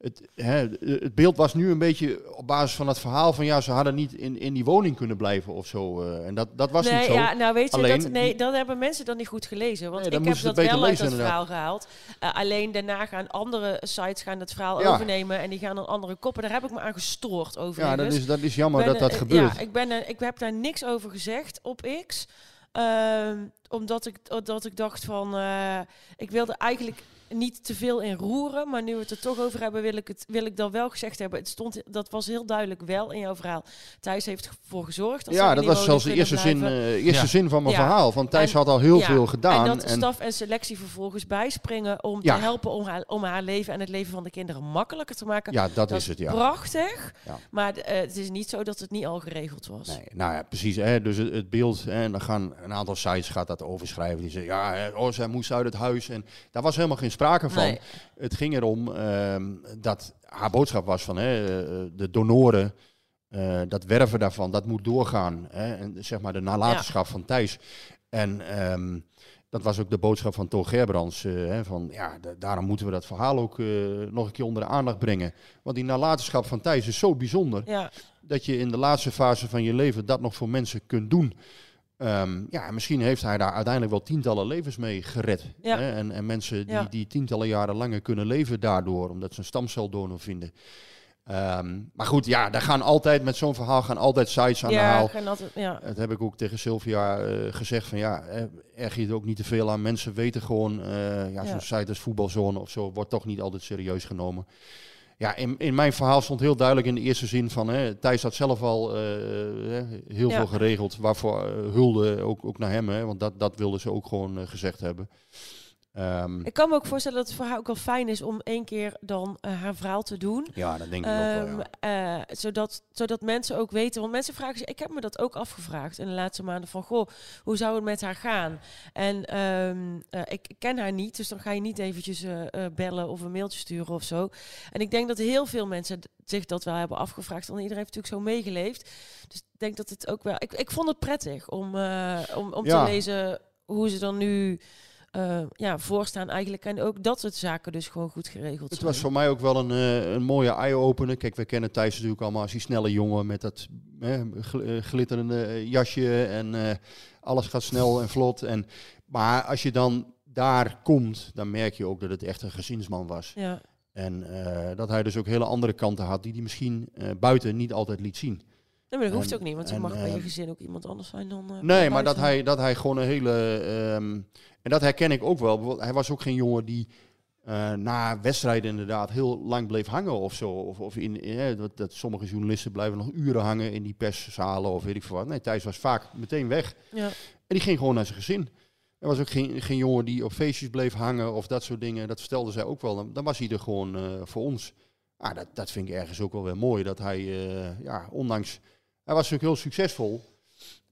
het, hè, het beeld was nu een beetje op basis van het verhaal van ja, ze hadden niet in, in die woning kunnen blijven of zo. Uh, en dat, dat was nee, niet zo. Ja, nou weet je, alleen, dat, nee, dat hebben mensen dan niet goed gelezen. Want nee, ik heb dat wel uit dat verhaal gehaald. Uh, alleen daarna gaan andere sites gaan dat verhaal ja. overnemen en die gaan dan andere koppen. Daar heb ik me aan gestoord over. Ja, dat is, dat is jammer dat dat gebeurt. Ja, ik, ben, ik heb daar niks over gezegd op X. Uh, omdat ik, dat ik dacht van, uh, ik wilde eigenlijk niet te veel in roeren. Maar nu we het er toch over hebben, wil ik, het, wil ik dan wel gezegd hebben. Het stond, dat was heel duidelijk wel in jouw verhaal. Thijs heeft ervoor gezorgd. Dat ja, dat was zelfs de eerste, zin, uh, eerste ja. zin van mijn ja. verhaal. Van Thijs en, had al heel ja. veel gedaan. En dat en staf en selectie vervolgens bijspringen om te helpen om haar, om haar leven en het leven van de kinderen makkelijker te maken. Ja, dat, dat is het, ja. Prachtig. Maar uh, het is niet zo dat het niet al geregeld was. Nee, nou ja, precies. Hè, dus het, het beeld, en dan gaan een aantal sites gaat dat overschrijven. Die zeggen, ja, hè, oh, zij moest uit het huis. En daar was helemaal geen sprake van. Nee. Het ging erom uh, dat haar boodschap was van hè, de donoren, uh, dat werven daarvan, dat moet doorgaan. Hè, en zeg maar de nalatenschap ja. van Thijs. En um, dat was ook de boodschap van Toon Gerbrands. Uh, hè, van, ja, daarom moeten we dat verhaal ook uh, nog een keer onder de aandacht brengen. Want die nalatenschap van Thijs is zo bijzonder. Ja. Dat je in de laatste fase van je leven dat nog voor mensen kunt doen. Um, ja, misschien heeft hij daar uiteindelijk wel tientallen levens mee gered. Hè? En, en mensen die, die tientallen jaren langer kunnen leven daardoor, omdat ze een stamceldonor vinden. Ehm, maar goed, ja, daar gaan altijd met zo'n verhaal gaan altijd sites aan de haal. Altijd, ja. Dat heb ik ook tegen Sylvia uh, gezegd van ja, erg je er ook niet te veel aan. Mensen weten gewoon, uh, ja, zo'n site als voetbalzone of zo wordt toch niet altijd serieus genomen. Ja, in, in mijn verhaal stond heel duidelijk in de eerste zin van... Hè, Thijs had zelf al uh, heel veel geregeld, waarvoor hulde ook, ook naar hem. Hè, want dat, dat wilden ze ook gewoon gezegd hebben. Um, ik kan me ook voorstellen dat het voor haar ook wel fijn is om één keer dan uh, haar verhaal te doen. Ja, dat denk ik um, ook wel, ja. uh, zodat, zodat mensen ook weten, want mensen vragen zich, ik heb me dat ook afgevraagd in de laatste maanden van, goh, hoe zou het met haar gaan? En um, uh, ik ken haar niet, dus dan ga je niet eventjes bellen of een mailtje sturen of zo. En ik denk dat heel veel mensen zich dat wel hebben afgevraagd, want iedereen heeft natuurlijk zo meegeleefd. Dus ik denk dat het ook wel, ik, ik vond het prettig om, om, om ja. te lezen hoe ze dan nu uh, ja, voorstaan eigenlijk. En ook dat soort zaken dus gewoon goed geregeld Het zijn. was voor mij ook wel een, uh, een mooie eye-opener. Kijk, we kennen Thijs natuurlijk allemaal als die snelle jongen met dat uh, glitterende jasje en alles gaat snel en vlot. En, maar als je dan daar komt, dan merk je ook dat het echt een gezinsman was. Ja. En dat hij dus ook hele andere kanten had die hij misschien buiten niet altijd liet zien. Nee, maar dat hoeft ook niet, want je mag bij je gezin ook iemand anders zijn dan. nee, maar dat hij, dat hij gewoon een hele. Um, en dat herken ik ook wel. Hij was ook geen jongen die uh, na wedstrijden inderdaad heel lang bleef hangen of zo. Of, of in, eh, dat, dat, sommige journalisten blijven nog uren hangen in die perszalen of weet ik veel wat. Nee, Thijs was vaak meteen weg. Ja. En die ging gewoon naar zijn gezin. Er was ook geen, geen jongen die op feestjes bleef hangen of dat soort dingen. Dat vertelde zij ook wel. Dan, was hij er gewoon uh, voor ons. Ah, dat, dat vind ik ergens ook wel weer mooi. Dat hij, uh, ja, ondanks... Hij was natuurlijk heel succesvol.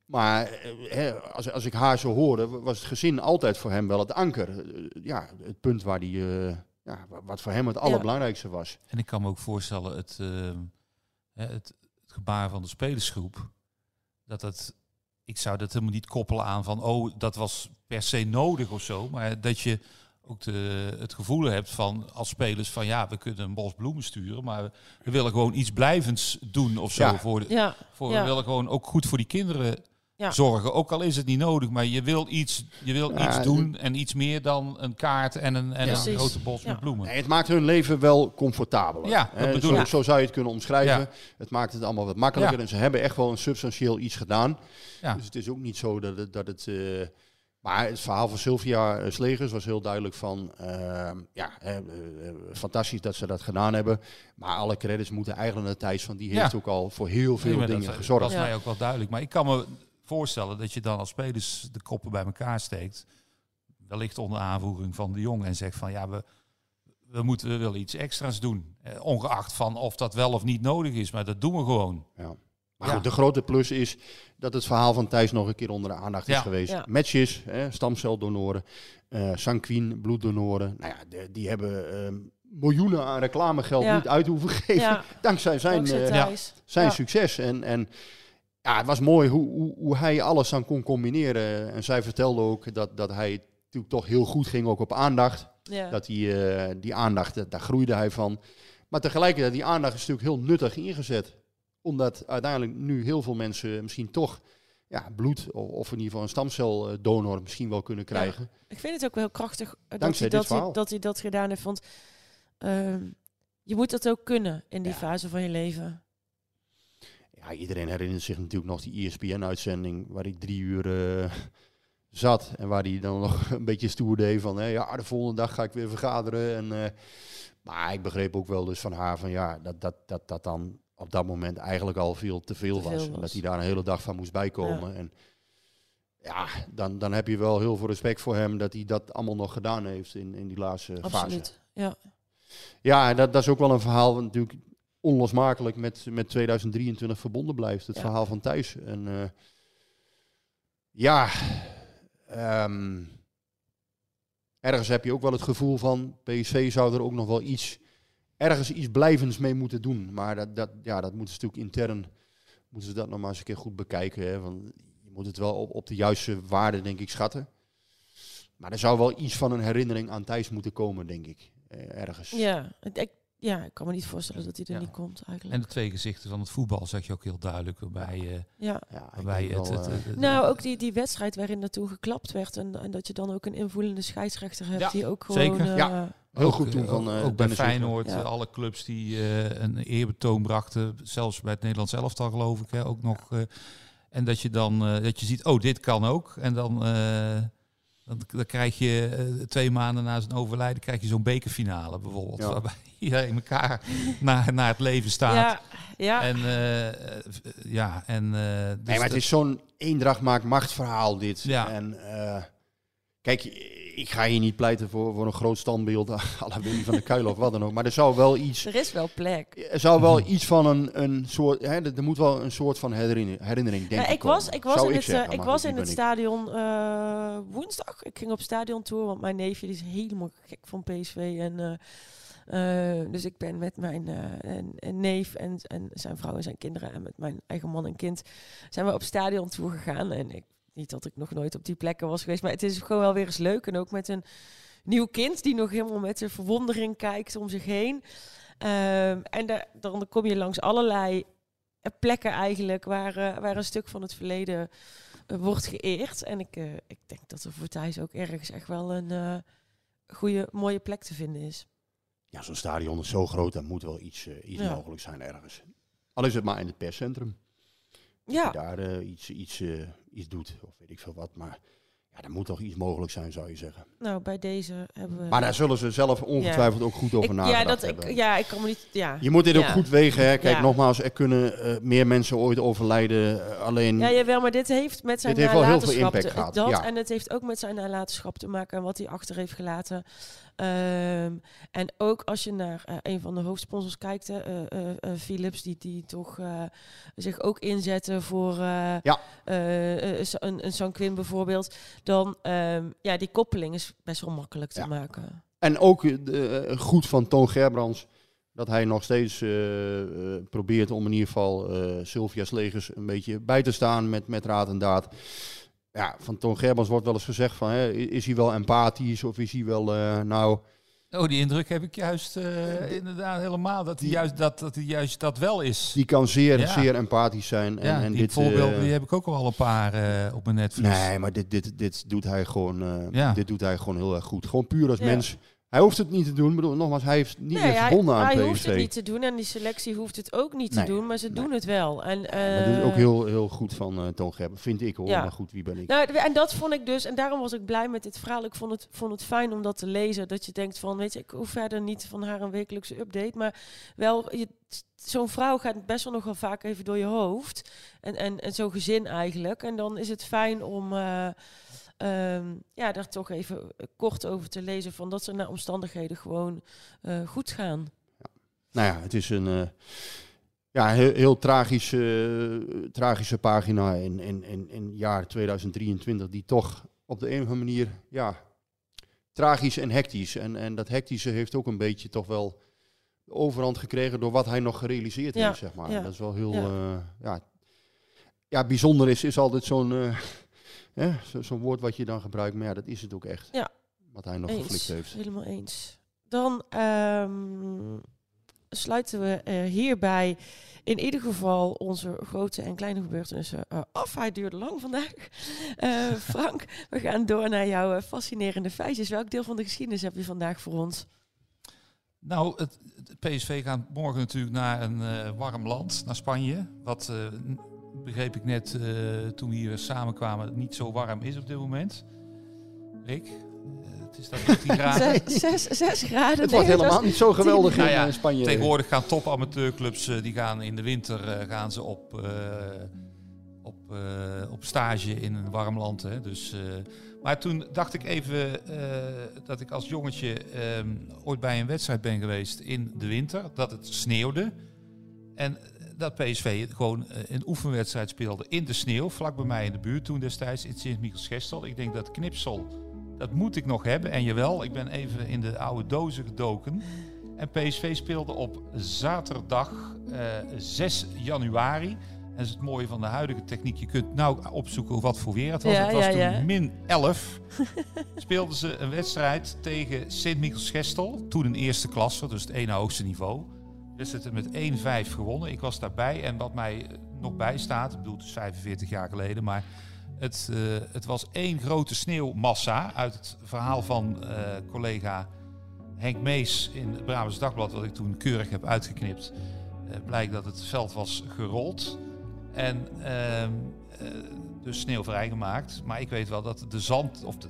Maar eh, als, als ik haar zo hoorde, was het gezin altijd voor hem wel het anker. Eh, ja, het punt waar die, uh, ja, wat voor hem het allerbelangrijkste was. En ik kan me ook voorstellen, het, uh, het, het, gebaar van de spelersgroep, dat het, ik zou dat helemaal niet koppelen aan van, oh, dat was per se nodig of zo. Maar dat je ook de, het gevoel hebt van als spelers van ja, we kunnen een bos bloemen sturen, maar we willen gewoon iets blijvends doen of zo. Ja. Voor de, ja. voor, We willen gewoon ook goed voor die kinderen zorgen. Ook al is het niet nodig, maar je wil iets, je wil iets doen en iets meer dan een kaart en een, en een grote bos met bloemen. Nee, het maakt hun leven wel comfortabeler. Ja, dat bedoel zo, ik. zo zou je het kunnen omschrijven. Het maakt het allemaal wat makkelijker en ze hebben echt wel een substantieel iets gedaan. Dus het is ook niet zo dat het... Dat het uh, maar het verhaal van Sylvia eh, Slegers was heel duidelijk van, uh, ja, uh, fantastisch dat ze dat gedaan hebben. Maar alle credits moeten eigenlijk naar Thijs, van die heeft ook al voor heel veel dingen dat, gezorgd. Dat was mij ook wel duidelijk. Maar ik kan me voorstellen dat je dan als spelers de koppen bij elkaar steekt. Wellicht onder aanvoering van de jongen en zegt van ja, we, we moeten we willen iets extra's doen. Eh, ongeacht van of dat wel of niet nodig is, maar dat doen we gewoon. Ja. Maar goed, de grote plus is dat het verhaal van Thijs nog een keer onder de aandacht is geweest. Ja. Matches, hè, stamceldonoren, uh, sanquin, bloeddonoren. Nou ja, de, die hebben uh, miljoenen aan reclamegeld niet uit hoeven [laughs] geven. Dankzij zijn, uh, zijn succes. En, en ja, het was mooi hoe, hoe, hoe, hij alles dan kon combineren. En zij vertelde ook dat, dat hij natuurlijk toch heel goed ging ook op aandacht. Dat hij, uh, die aandacht, daar groeide hij van. Maar tegelijkertijd, die aandacht is natuurlijk heel nuttig ingezet. Omdat uiteindelijk nu heel veel mensen misschien toch ja, bloed of in ieder geval een stamceldonor misschien wel kunnen krijgen. Ja, ik vind het ook wel heel krachtig uh, dat, hij dat, hij, dat hij dat gedaan heeft. Want uh, je moet dat ook kunnen in die ja. fase van je leven ja, iedereen herinnert zich natuurlijk nog die ESPN-uitzending waar ik drie uur uh, zat. En waar hij dan nog een beetje stoer deed van, hè, ja, de volgende dag ga ik weer vergaderen. En, uh, maar ik begreep ook wel dus van haar van, ja, dat dat, dat, dat dan op dat moment eigenlijk al veel te veel, te veel was. was. En dat hij daar een hele dag van moest bijkomen. Ja. En ja, dan, dan heb je wel heel veel respect voor hem dat hij dat allemaal nog gedaan heeft in, in die laatste Absoluut, fase. ja. Ja, en dat, dat is ook wel een verhaal natuurlijk onlosmakelijk met, met 2023 verbonden blijft. Het Ja. verhaal van Thijs. En eh, ja, ehm, ergens heb je ook wel het gevoel van PSV zou er ook nog wel iets, ergens iets blijvends mee moeten doen. Maar dat, dat, ja, dat moeten ze natuurlijk intern, moeten ze dat nog maar eens een keer goed bekijken. Hè? Want je moet het wel op, op de juiste waarde, denk ik, schatten. Maar er zou wel iets van een herinnering aan Thijs moeten komen, denk ik. Eh, ergens. Ja, ik, ja, ik kan me niet voorstellen dat hij er niet komt eigenlijk. En de twee gezichten van het voetbal zeg je ook heel duidelijk. Waarbij, uh, ja. waarbij het, het, het, Nou, ook die, die wedstrijd waarin naartoe geklapt werd. En, en dat je dan ook een invoelende scheidsrechter hebt die ook gewoon... Zeker. ja. Heel goed toen van uh, ook bij Feyenoord, alle clubs die uh, een eerbetoon brachten, zelfs bij het Nederlands elftal geloof ik, hè, ook nog. Uh, en dat je dan dat je ziet, oh, dit kan ook. En dan, dan, dan, krijg je twee maanden na zijn overlijden krijg je zo'n bekerfinale bijvoorbeeld, ja. waarbij [laughs] iedereen elkaar naar, naar het leven staat. Ja, ja. En ja, en. Dus nee, maar het is zo'n eendracht maakt macht verhaal dit. Ja. En kijk ik ga hier niet pleiten voor, voor een groot standbeeld [laughs] à la Willy van der Kuil of wat dan ook. Maar er zou wel iets... Er is wel plek. Er zou wel iets van een, een soort... Hè, er moet wel een soort van herinnering, herinnering denk ja, ik. Was, ik was in het, zeggen, ik was in het stadion uh, woensdag. Ik ging op stadion tour, want mijn neefje die is helemaal gek van PSV. En... Uh, uh, dus ik ben met mijn uh, neef en, en zijn vrouw en zijn kinderen en met mijn eigen man en kind zijn we op stadion tour gegaan. En ik niet dat ik nog nooit op die plekken was geweest, maar het is gewoon wel weer eens leuk. En ook met een nieuw kind die nog helemaal met zijn verwondering kijkt om zich heen. Ehm, en daar, dan kom je langs allerlei plekken eigenlijk waar, uh, waar een stuk van het verleden uh, wordt geëerd. En ik, uh, ik denk dat er voor Thijs ook ergens echt wel een goede, mooie plek te vinden is. Ja, zo'n stadion is zo groot, er moet wel iets, iets mogelijk zijn ergens. Al is het maar in het perscentrum. Ja. daar iets, iets, iets doet, of weet ik veel wat. Maar ja, er moet toch iets mogelijk zijn, zou je zeggen. Nou, bij deze hebben we... Maar daar zullen ze zelf ongetwijfeld ook goed over nagedacht ja, dat. Ik, ja, ik kan me niet... Ja. Je moet dit ook goed wegen. Hè. Kijk, nogmaals, er kunnen uh, meer mensen ooit overlijden. Uh, alleen... Ja, jawel, maar dit heeft met zijn dit heeft wel heel veel impact gehad. Dat, En het heeft ook met zijn nalatenschap te maken en wat hij achter heeft gelaten. Um, en ook als je naar uh, een van de hoofdsponsors kijkt, uh, uh, Philips, die, die toch zich ook inzetten voor ja. een, een Sanquin bijvoorbeeld, dan um, ja, die koppeling is best wel makkelijk te ja. maken. En ook goed van Toon Gerbrands dat hij nog steeds probeert om in ieder geval Sylvia's legers een beetje bij te staan met, met raad en daad ja, van Toon Gerbrands wordt wel eens gezegd van, hè, is hij wel empathisch of is hij wel, uh, nou... Oh, die indruk heb ik juist uh, inderdaad helemaal, dat hij juist dat, dat, hij juist dat wel is. Die kan zeer, zeer empathisch zijn. En, ja, en die dit, voorbeelden uh, die heb ik ook al een paar uh, op mijn netvlies. Nee, maar dit, dit, dit, doet hij gewoon, ja. dit doet hij gewoon heel erg goed. Gewoon puur als mens hij hoeft het niet te doen. Ik bedoel, nogmaals, hij heeft niet meer verbonden aan hij PSV. Hij hoeft het niet te doen en die selectie hoeft het ook niet te doen, maar ze doen het wel. En, uh, dat is ook heel, heel goed van uh, Toon Gerben, vind ik hoor. Ja. Maar goed, wie ben ik? Nou, en dat vond ik dus, en daarom was ik blij met dit verhaal. Ik vond het, vond het fijn om dat te lezen. Dat je denkt van, weet je, ik hoef verder niet van haar een wekelijkse update. Maar wel, zo'n vrouw gaat best wel nog wel vaak even door je hoofd. En, en, en zo'n gezin eigenlijk. En dan is het fijn om... Uh, um, ja, daar toch even kort over te lezen van dat ze naar omstandigheden gewoon uh, goed gaan. Ja. Nou ja, het is een uh, ja, heel, heel tragische, uh, tragische pagina in, in, in, in jaar 2023 die toch op de een of andere manier ja, tragisch en hectisch. En, en dat hectische heeft ook een beetje toch wel de overhand gekregen door wat hij nog gerealiseerd ja. heeft, zeg maar. Ja. Dat is wel heel, ja. ja. ja, bijzonder is, is altijd zo'n Zo'n zo woord wat je dan gebruikt, maar ja, dat is het ook echt. Ja. Wat hij nog eens, geflikt heeft. Helemaal eens. Dan um, sluiten we uh, hierbij in ieder geval onze grote en kleine gebeurtenissen uh, af. Hij duurde lang vandaag. Uh, [laughs] Frank, we gaan door naar jouw fascinerende feitjes. Welk deel van de geschiedenis heb je vandaag voor ons? Nou, het, het PSV gaat morgen natuurlijk naar een warm land, naar Spanje. Wat begreep ik net uh, toen we hier samenkwamen, niet zo warm is op dit moment. Rick? Uh, het is dat 13 [laughs] graden. 6 graden. Het wordt helemaal niet zo geweldig in nou ja, Spanje. Tegenwoordig gaan top amateurclubs, uh, die gaan in de winter gaan ze op, op, op stage in een warm land. Hè. Dus, maar toen dacht ik even dat ik als jongetje um, ooit bij een wedstrijd ben geweest in de winter. Dat het sneeuwde. En dat PSV gewoon eh, een oefenwedstrijd speelde in de sneeuw, vlak bij mij in de buurt toen destijds in Sint-Michels-Gestel. Ik denk dat knipsel, dat moet ik nog hebben. En jawel, ik ben even in de oude dozen gedoken. En PSV speelde op zaterdag uh, eh, 6 januari En dat is het mooie van de huidige techniek. Je kunt nou opzoeken wat voor weer het was. het was toen min 11. [laughs] Speelden ze een wedstrijd tegen Sint-Michels-Gestel. Toen een eerste klasse, dus het ene hoogste niveau. Dus het met 1-5 gewonnen. Ik was daarbij. En wat mij nog bijstaat, ik bedoel het is 45 jaar geleden, maar het, uh, het was één grote sneeuwmassa uit het verhaal van uh, collega Henk Mees in het Brabants Dagblad, wat ik toen keurig heb uitgeknipt. Blijkt dat het veld was gerold en ehm, dus sneeuw vrijgemaakt. Maar ik weet wel dat de zand, of de,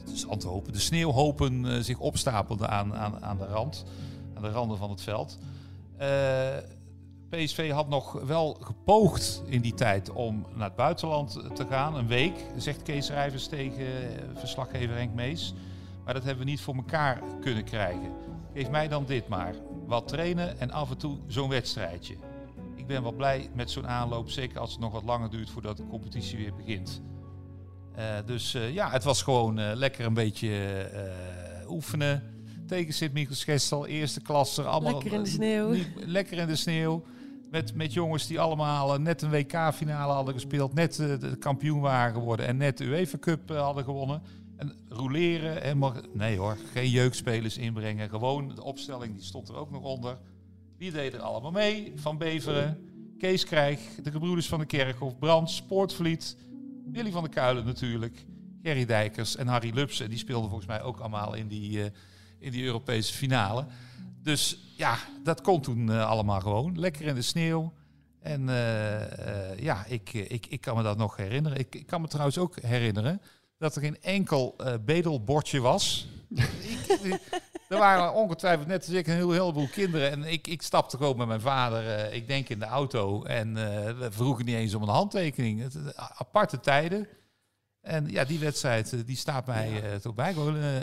de sneeuwhopen zich opstapelden aan, aan, aan de rand, aan de randen van het veld. PSV had nog wel gepoogd in die tijd om naar het buitenland te gaan. Een week, zegt Kees Rijvers tegen eh, verslaggever Henk Mees. Maar dat hebben we niet voor elkaar kunnen krijgen. Geef mij dan dit maar. Wat trainen en af en toe zo'n wedstrijdje. Ik ben wel blij met zo'n aanloop, zeker als het nog wat langer duurt voordat de competitie weer begint. Uh, dus ja, het was gewoon lekker een beetje oefenen tegen Sint-Michels-Gestel, eerste klasse. Allemaal, lekker in de sneeuw. lekker in de sneeuw. Met, met jongens die allemaal net een WK-finale hadden gespeeld, net uh, de kampioen waren geworden en net de UEFA Cup uh, hadden gewonnen. En roleren, helemaal, nee hoor, geen jeugdspelers inbrengen. Gewoon de opstelling, die stond er ook nog onder. Wie deed er allemaal mee? Van Beveren, Kees Krijg, de gebroeders van de Kerkhof, Brand, Sportvliet, Willy van der Kuilen natuurlijk, Gerry Dijkers en Harry Lupsen. Die speelden volgens mij ook allemaal in die, uh, in die Europese finale. Dus ja, dat kon toen uh, allemaal gewoon. Lekker in de sneeuw. En uh, uh, ja, ik, ik, ik kan me dat nog herinneren. Ik, ik, kan me trouwens ook herinneren dat er geen enkel bedelbordje was. er waren ongetwijfeld net als ik een heel, heleboel kinderen. En ik, ik stapte gewoon met mijn vader, ik denk in de auto. En we vroegen niet eens om een handtekening. Het, aparte tijden. En ja, die wedstrijd die staat mij ja. toch bij.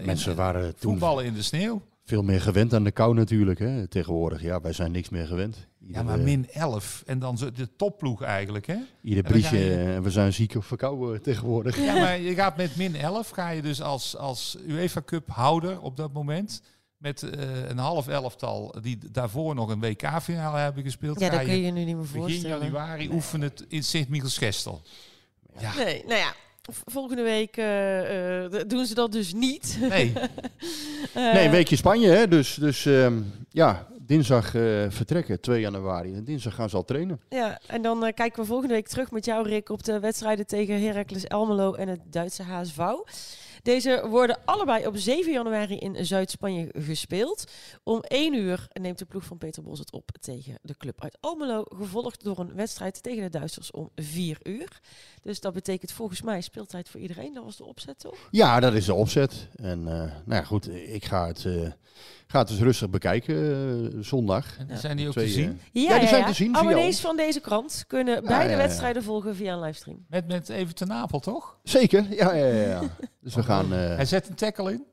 Mensen waren toen... Voetballen in de sneeuw veel meer gewend aan de kou natuurlijk. Hè. Tegenwoordig, ja, wij zijn niks meer gewend. Ieder, ja, maar min 11 en dan de topploeg eigenlijk, hè? Ieder briesje en we zijn ziek of verkouden tegenwoordig. Ja, maar je gaat met min 11, ga je dus als, als UEFA Cup houder op dat moment met uh, een half elftal die daarvoor nog een WK-finale hebben gespeeld. Ja, dat kun je je nu niet meer voorstellen. Begin januari oefenen het in Sint-Michels-Gestel. Ja. Nee, nou ja, Volgende week uh, uh, doen ze dat dus niet. Nee. uh, [laughs] nee, een weekje Spanje. Hè? Dus, dus um, ja, dinsdag vertrekken, 2 januari. En dinsdag gaan ze al trainen. Ja, en dan kijken we volgende week terug met jou, Rick, op de wedstrijden tegen Heracles Elmelo en het Duitse HSV. Deze worden allebei op 7 januari in Zuid-Spanje gespeeld. Om 1 uur neemt de ploeg van Peter Bos het op tegen de club uit Almelo. Gevolgd door een wedstrijd tegen de Duitsers om 4 uur. Dus dat betekent volgens mij speeltijd voor iedereen. Dat was de opzet, toch? Ja, dat is de opzet. En uh, nou ja, goed, ik ga het... Uh, Ga het eens rustig bekijken uh, zondag. En zijn die ook Twee, te zien? Ja, ja, die zijn te zien. Abonnees van deze krant kunnen beide wedstrijden volgen via een livestream. Met, met even ten Napel, toch? Zeker, ja, ja, ja. dus we [laughs] gaan... Uh... Hij zet een tackle in.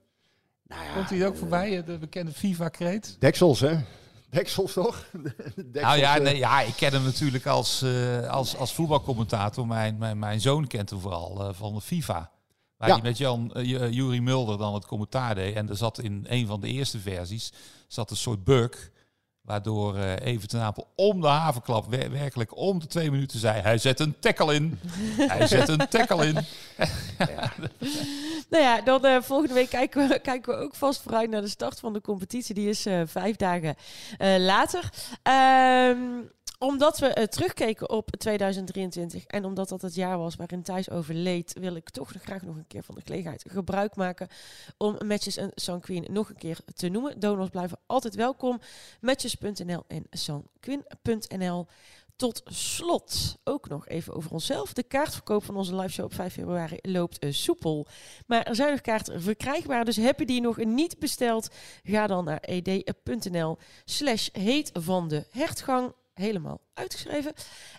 Nou ja, Komt hij ook voorbij, de bekende FIFA-kreet? Deksels, hè? Deksels toch? [laughs] Deksels, nou ja, nee, ja, ik ken hem natuurlijk als, uh, als, als voetbalcommentator. Mijn, mijn, mijn zoon kent hem vooral uh, van de FIFA. Waar ja. met Jan uh, Jurie Mulder dan het commentaar deed. En er zat in een van de eerste versies zat een soort bug. Waardoor uh, Even ten Apel om de havenklap wer werkelijk om de twee minuten zei... hij zet een tackle in. [laughs] hij zet een tackle in. ja. [laughs] nou ja, dan uh, volgende week kijken we, kijken we ook vast vooruit naar de start van de competitie. Die is uh, vijf dagen later. Omdat we uh, terugkeken op 2023 en omdat dat het jaar was waarin Thijs overleed, wil ik toch graag nog een keer van de gelegenheid gebruik maken om Matches en Sanquin nog een keer te noemen. Donors blijven altijd welkom. Matches.nl en sanquin.nl. Tot slot ook nog even over onszelf. De kaartverkoop van onze live show op 5 februari loopt uh, soepel. Maar er zijn nog kaarten verkrijgbaar. Dus heb je die nog niet besteld? Ga dan naar ed.nl slash van de hertgang helemaal uitgeschreven.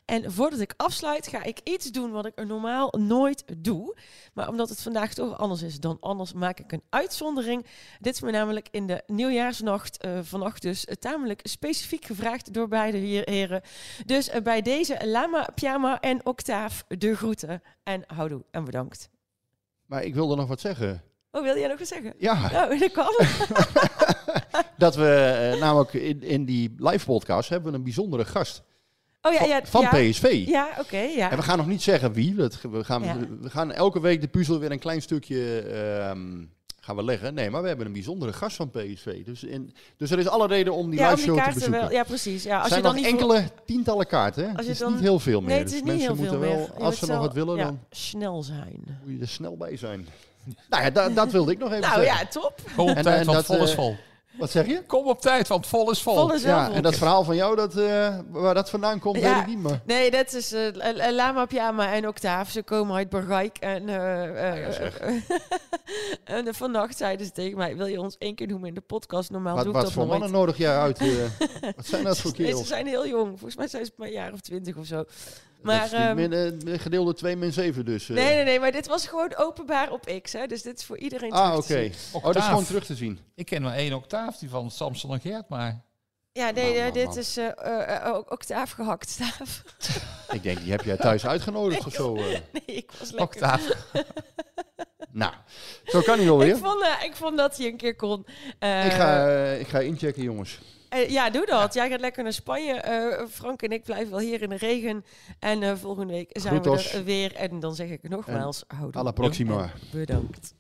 En voordat ik afsluit, ga ik iets doen wat ik er normaal nooit doe. Maar omdat het vandaag toch anders is dan anders, maak ik een uitzondering. Dit is me namelijk in de nieuwjaarsnacht uh, vannacht dus uh, tamelijk specifiek gevraagd door beide heren. Dus uh, bij deze Lama, Pyama en Octaaf de groeten. En houdoe en bedankt. Maar ik wilde nog wat zeggen. Oh, wil jij nog wat zeggen? Ja. Oh, dat kan. [laughs] dat we uh, namelijk in, in die live podcast hebben we een bijzondere gast. Oh ja, ja, van, PSV. Ja, oké. ja. En we gaan nog niet zeggen wie. we, gaan, we gaan elke week de puzzel weer een klein stukje ehm, gaan we leggen. Nee, maar we hebben een bijzondere gast van PSV. Dus, in, dus er is alle reden om die live show te bezoeken. Wel, ja, precies. Ja, als zijn je dan nog enkele tientallen kaarten. Hè? Als je het is niet heel veel meer. Nee, het is dus niet mensen heel moeten wel, als ze nog wat willen, dan snel zijn. Moet je er snel bij zijn. Nou ja, dat, dat wilde ik nog even nou, zeggen. Nou ja, top. Gewoon tijd, en, want vol is vol. Wat zeg je? Kom op tijd, want vol is vol. vol is ja, en dat verhaal van jou, dat, uh, waar dat vandaan komt, weet ik niet meer. Nee, dat is uh, Lama Pyama en Octave. Ze komen uit Bergijk. En, uh, [laughs] en vannacht zeiden ze tegen mij, wil je ons één keer noemen in de podcast? Normaal wat, doe ik wat voor mannen nodig jij uit? [laughs] wat zijn dat voor kerels? ze zijn heel jong. Volgens mij zijn ze maar een jaar of twintig of zo. Maar, um, min, gedeelde 2 min 7 dus. Nee, nee, nee, maar dit was gewoon openbaar op X. Hè, dus dit is voor iedereen ah, oké. Oh, dat is gewoon terug te zien. Ik ken maar één octaaf, die van Samson en Gert, maar... Ja, nee, dit is uh, uh, octaaf gehakt staaf. [laughs] ik denk, die heb jij thuis uitgenodigd of [laughs] zo? [laughs] nee, ik was lekker. Octaaf. nou, zo kan hij wel weer. Ik vond, ik vond dat hij een keer kon. ik, ga, ik ga inchecken, jongens. Uh, ja, doe dat. Jij gaat lekker naar Spanje. Uh, Frank en ik blijven wel hier in de regen. En uh, volgende week zijn we er weer. En dan zeg ik nogmaals, houden. Alla proxima. Bedankt.